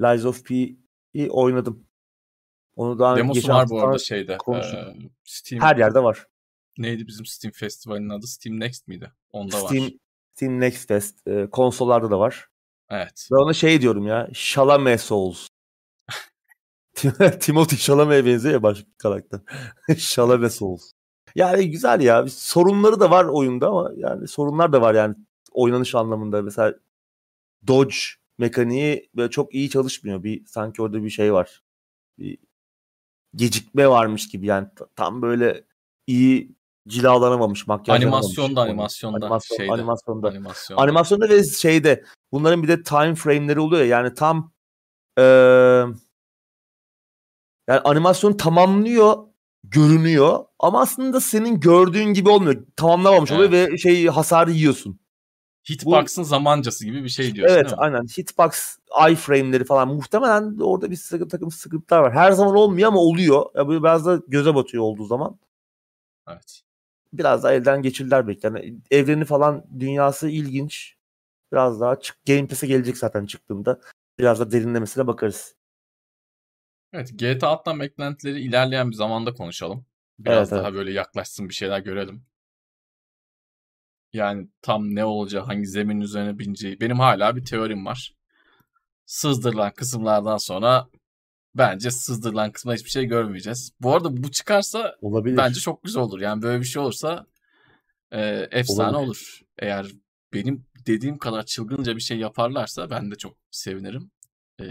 B: Lies of P'yi oynadım. Onu daha
A: Demosu var bu arada şeyde. e, Steam,
B: her yerde var.
A: Neydi bizim Steam Festival'in adı? Steam Next miydi? Onda
B: Steam
A: var.
B: Steam Next Fest e, konsollarda da var.
A: Evet.
B: Ben ona şey diyorum ya. Chalamet Souls. <laughs> Tim- Timothy Chalamet'e benziyor ya başka karakter. <laughs> Chalamet Souls. Yani güzel ya. Sorunları da var oyunda ama yani sorunlar da var yani oynanış anlamında. Mesela dodge mekaniği böyle çok iyi çalışmıyor. Bir sanki orada bir şey var. Bir gecikme varmış gibi yani Ta- tam böyle iyi cilalanamamış makyajlanamamış.
A: Animasyonda, animasyonda,
B: Animasyon,
A: şeyde.
B: animasyonda.
A: Animasyonda.
B: Animasyonda ve şeyde bunların bir de time frame'leri oluyor ya yani tam eee yani animasyon tamamlıyor görünüyor ama aslında senin gördüğün gibi olmuyor. Tamamlamamış oluyor ve şey hasarı yiyorsun.
A: Hitbox'ın zamancası gibi bir şey diyorsun
B: evet
A: değil mi?
B: aynen hitbox iframe'leri falan muhtemelen orada bir sıkı, takım sıkıntılar var. Her zaman olmuyor ama oluyor. Ya böyle biraz da göze batıyor olduğu zaman.
A: Evet.
B: Biraz daha elden geçirdiler belki. Yani evreni falan dünyası ilginç. Biraz daha çık Game Pass'e gelecek zaten çıktığında. Biraz da derinlemesine bakarız.
A: Evet, GTA alttan beklentileri ilerleyen bir zamanda konuşalım. Biraz
B: Evet,
A: daha böyle yaklaşsın bir şeyler görelim. Yani tam ne olacağı, hangi zemin üzerine bineceği. Benim hala bir teorim var. Sızdırılan kısımlardan sonra bence sızdırılan kısmında hiçbir şey görmeyeceğiz. Bu arada bu çıkarsa
B: Olabilir.
A: bence çok güzel olur. Yani böyle bir şey olursa e, efsane
B: Olabilir.
A: olur. Eğer benim dediğim kadar çılgınca bir şey yaparlarsa ben de çok sevinirim. E,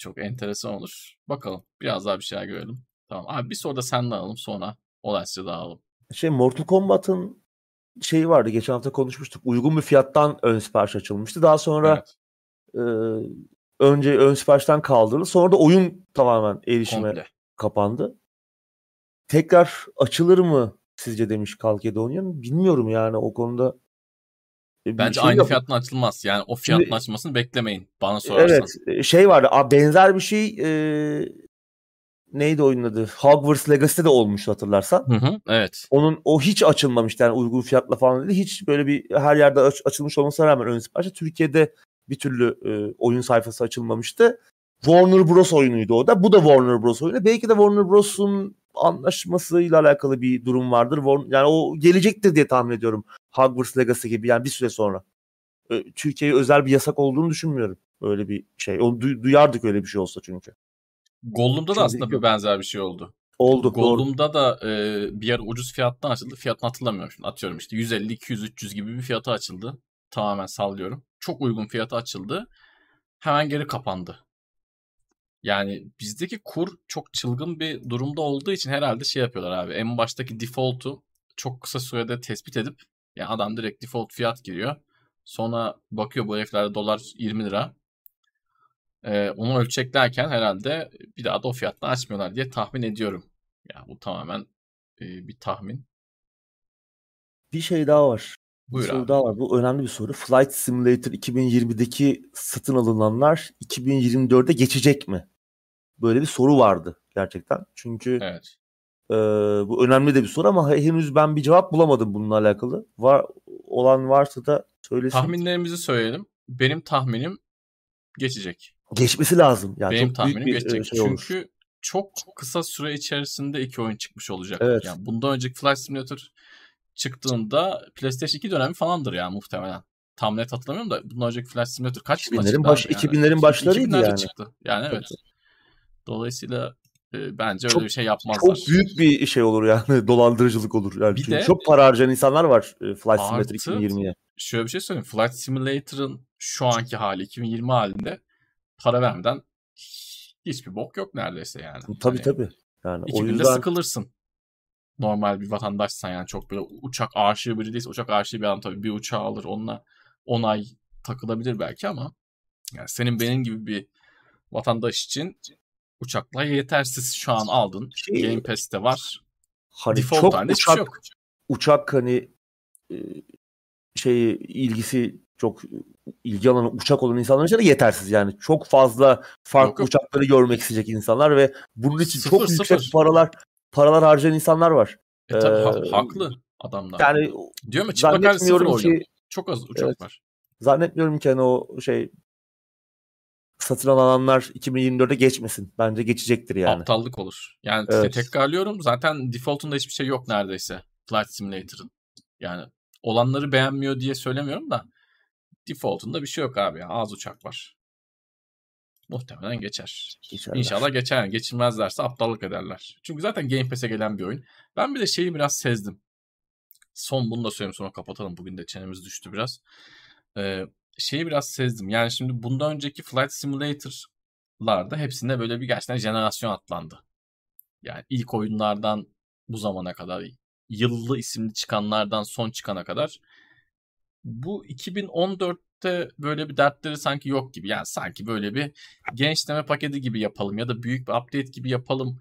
A: çok enteresan olur. Bakalım. Biraz daha bir şeyler görelim. Tamam. Abi bir soru da senden alalım sonra olaysa dağılalım.
B: Şey Mortal Kombat'ın şeyi vardı. Geçen hafta konuşmuştuk. Uygun bir fiyattan ön sipariş açılmıştı. Daha sonra
A: Evet.
B: e, önce ön siparişten kaldırıldı. Sonra da oyun tamamen erişime
A: Komple.
B: kapandı. Tekrar açılır mı sizce demiş Kalkedonian. Bilmiyorum yani o konuda. Bir
A: Bence
B: şey
A: aynı
B: yok.
A: fiyattan açılmaz. Yani o fiyatın
B: Şimdi-
A: açılmasını beklemeyin. Bana sorarsan.
B: Evet e, şey vardı a, benzer bir şey e, neydi oyunun adı? Hogwarts Legacy'de de olmuştu hatırlarsan.
A: Hı hı, evet.
B: Onun o hiç açılmamıştı yani uygun fiyatla falan değil. Hiç böyle bir her yerde aç- açılmış olmasına rağmen ön siparişte Türkiye'de bir türlü e, oyun sayfası açılmamıştı. Warner Bros oyunuydu o da. Bu da Warner Bros oyunu. Belki de Warner Bros'un anlaşmasıyla alakalı bir durum vardır. Warner- Yani o gelecektir diye tahmin ediyorum. Hogwarts Legacy gibi yani bir süre sonra. Türkiye'ye özel bir yasak olduğunu düşünmüyorum. Öyle bir şey. Onu duy- duyardık öyle bir şey olsa çünkü.
A: Gollum'da da aslında bir benzer bir şey oldu.
B: Oldu. doğru.
A: Gollum'da da e, bir yer ucuz fiyattan açıldı. Fiyatını hatırlamıyorum şimdi. Atıyorum işte 150, 200, 300 gibi bir fiyata açıldı. Tamamen sallıyorum. Çok uygun fiyata açıldı. Hemen geri kapandı. Yani bizdeki kur çok çılgın bir durumda olduğu için herhalde şey yapıyorlar abi. En baştaki default'u çok kısa sürede tespit edip yani adam direkt default fiyat giriyor. Sonra bakıyor bu heriflerde dolar 20 lira. Ee, onu ölçeklerken herhalde bir daha da o fiyattan açmıyorlar diye tahmin ediyorum. Ya bu tamamen e, bir tahmin.
B: Bir şey daha var.
A: Buyur
B: soru
A: abi.
B: daha var. Bu önemli bir soru. Flight Simulator 2020'deki satın alınanlar 2024'de geçecek mi? Böyle bir soru vardı gerçekten. Çünkü
A: Evet.
B: e, bu önemli de bir soru ama henüz ben bir cevap bulamadım bununla alakalı. Var olan varsa da söylesin.
A: Tahminlerimizi söyleyelim. Benim tahminim geçecek.
B: Geçmesi lazım. Yani
A: Benim
B: çok
A: tahminim
B: büyük bir
A: geçecek.
B: şey olur.
A: Çünkü çok kısa süre içerisinde iki oyun çıkmış olacak.
B: Evet.
A: Yani bundan önceki Flight Simulator çıktığında PlayStation 2 dönemi falandır yani muhtemelen. Tam net hatırlamıyorum da bundan önceki Flight Simulator kaç yılında
B: 2000'lerin
A: çıktı
B: baş-
A: abi
B: 2000'lerin başlarıydı
A: 2000'lerde
B: yani.
A: çıktı. Yani evet. Dolayısıyla e, bence öyle
B: Çok-
A: bir şey yapmazlar.
B: Çok büyük bir şey olur yani <laughs> dolandırıcılık olur. Yani
A: Bir
B: çünkü
A: de-
B: çok para harcayan insanlar var e, Flight Simulator
A: Artı-
B: 2020'ye.
A: Şöyle bir şey söyleyeyim. Flight Simulator'ın şu anki hali 2020 halinde para vermeden hiçbir bok yok neredeyse yani.
B: Tabii
A: Hani
B: tabii. Yani
A: İki
B: o
A: günde
B: yüzden
A: sıkılırsın. Normal bir vatandaşsan yani çok böyle uçak aşığı biri değilse uçak aşığı bir adam tabii bir uçağı alır onunla 10 ay takılabilir belki ama yani senin benim gibi bir vatandaş için uçakla yetersiz şu an aldın.
B: Şey-
A: Game Pass'te var.
B: hani
A: Default
B: çok
A: halinde şey
B: uçak
A: yok.
B: uçak hani şey ilgisi çok ilgi alanı uçak olan insanlar için de yetersiz yani. Çok fazla farklı
A: Yok, yok.
B: uçakları görmek isteyecek insanlar ve bunun için
A: Sıfır,
B: çok yüksek
A: sıfır.
B: paralar paralar harcayan insanlar var.
A: E tabii ha-
B: Ee,
A: haklı adamlar.
B: Yani
A: Diyor mu çıplak sıfır oyun.
B: ki
A: Çok az uçak
B: Evet.
A: var.
B: zannetmiyorum ki hani o şey satın alanlar 2024'e geçmesin. Bence geçecektir yani.
A: Aptallık olur. Yani
B: Evet.
A: tekrarlıyorum zaten default'unda hiçbir şey yok neredeyse Flight Simulator'ın. Yani olanları beğenmiyor diye söylemiyorum da default'unda bir şey yok abi. Yani az uçak var. Muhtemelen geçer.
B: Geçerler.
A: İnşallah geçer. Geçirmezlerse aptallık ederler. Çünkü zaten Game Pass'e gelen bir oyun. Ben bir de şeyi biraz sezdim. Son bunu da söyleyeyim sonra kapatalım. Bugün de çenemiz düştü biraz. Ee, şeyi biraz sezdim. Yani şimdi bundan önceki Flight Simulator'larda hepsinde böyle bir gerçekten jenerasyon atlandı. Yani ilk oyunlardan bu zamana kadar yıllı isimli çıkanlardan son çıkana kadar bu 2014'te böyle bir dertleri sanki yok gibi. Yani sanki böyle bir gençleme paketi gibi yapalım ya da büyük bir update gibi yapalım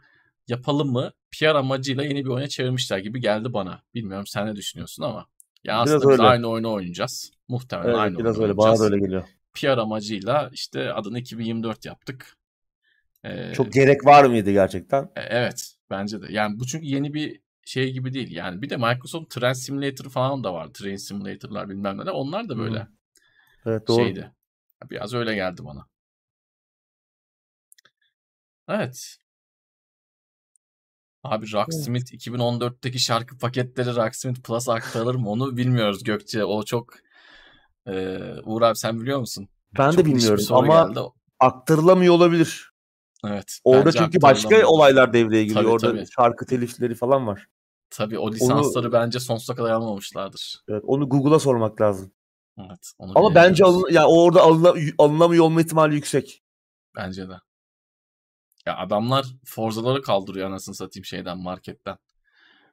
A: yapalım mı PR amacıyla yeni bir oyuna çevirmişler gibi geldi bana. Bilmiyorum sen ne düşünüyorsun ama. Ya
B: Biraz
A: aslında biz aynı oyunu oynayacağız. Muhtemelen
B: Evet,
A: aynı
B: biraz öyle. Bana
A: oynayacağız.
B: da öyle geliyor.
A: PR amacıyla işte adını 2024 yaptık. Ee,
B: Çok gerek var mıydı gerçekten?
A: e, Evet bence de. Yani bu çünkü yeni bir şey gibi değil. Yani bir de Microsoft Train Simulator falan da var. Train Simulator'lar bilmem neler. Onlar da böyle
B: Evet doğru.
A: şeydi. Biraz öyle geldi bana. Evet. Abi Rocksmith 2014'teki şarkı paketleri Rocksmith Plus aktarılır mı onu bilmiyoruz Gökçe. O çok e, Uğur abi sen biliyor musun?
B: Ben
A: Çok
B: de bilmiyorum ama
A: geldi.
B: aktarılamıyor olabilir.
A: Evet.
B: Orada çünkü başka olaylar devreye giriyor.
A: Tabii,
B: Orada
A: tabii.
B: şarkı telifleri falan var.
A: Tabii o lisansları bence sonsuza kadar almamışlardır.
B: Evet, onu Google'a sormak lazım.
A: Evet. Onu
B: Ama bence alın, yani orada alına, alınamıyor olma ihtimali yüksek.
A: Bence de. Ya adamlar Forza'ları kaldırıyor anasını satayım şeyden marketten.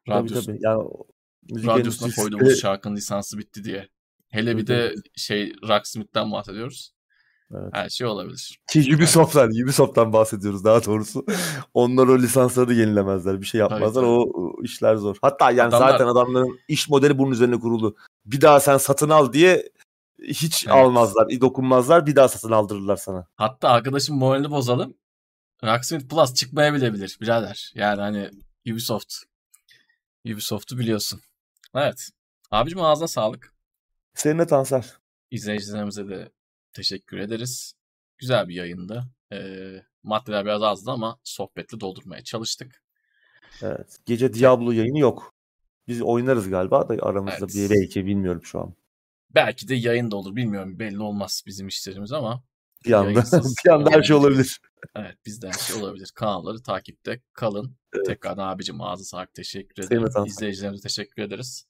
B: Tabii
A: Radyosu,
B: tabii. Yani o müzik
A: radyosuna
B: endüstrisi-
A: koyduğumuz şarkının lisansı bitti diye. Hele bir
B: Tabii,
A: de şey Rocksmith'ten bahsediyoruz.
B: Evet.
A: Her şey olabilir.
B: Ki Ubisoft'tan, Ubisoft'tan bahsediyoruz daha doğrusu. <laughs> Onlar o lisansları yenilemezler. Bir şey yapmazlar.
A: tabii.
B: O, o işler zor. Hatta yani
A: Adamlar-
B: zaten adamların iş modeli bunun üzerine kurulu. Bir daha sen satın al diye hiç
A: Evet.
B: almazlar, dokunmazlar. Bir daha satın aldırırlar sana.
A: Hatta arkadaşım moralini bozalım. Rocksmith Plus çıkmayabilir birader. Yani hani Ubisoft. Ubisoft'u biliyorsun. Evet. Abicim ağzına sağlık.
B: Senin de Tansel.
A: İzleyicilerimize de teşekkür ederiz. Güzel bir yayındı. Ee, maddeler biraz azdı ama sohbetle doldurmaya çalıştık.
B: Evet. Gece Diablo yayını yok. Biz oynarız galiba da aramızda
A: Evet.
B: bir belki bilmiyorum şu an.
A: Belki de yayın da olur bilmiyorum belli olmaz bizim işlerimiz ama
B: Bir anda <laughs> bir anda her şey
A: olabilir. evet bizden her şey olabilir. Kanalları takipte kalın.
B: Evet.
A: Tekrardan abicim ağzı sağlık teşekkür ederim. İzleyicilerimize teşekkür ederiz.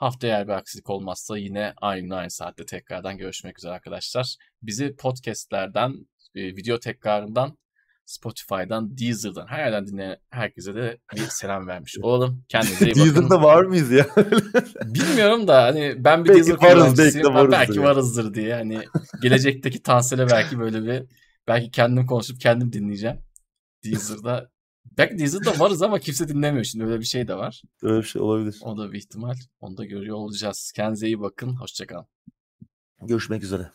A: Haftaya eğer bir aksilik olmazsa yine aynı aynı saatte tekrardan görüşmek üzere arkadaşlar. Bizi podcastlerden, e, video tekrarından, Spotify'dan, Deezer'dan, her yerden dinleyen herkese de bir selam vermiş <laughs> olalım. Kendinize iyi bakın.
B: Deezer'da var mıyız ya? <laughs>
A: Bilmiyorum da hani ben bir
B: Belki
A: Deezer
B: varız, belki de varızdır
A: belki varızdır diye. Hani gelecekteki Tansel'e belki böyle bir belki kendim konuşup kendim dinleyeceğim. Deezer'da Belki Deezer'da varız ama kimse dinlemiyor şimdi öyle bir şey de var.
B: Öyle bir şey olabilir.
A: O da bir ihtimal. Onu da görüyor olacağız. Kendinize iyi bakın. Hoşçakalın.
B: Görüşmek üzere.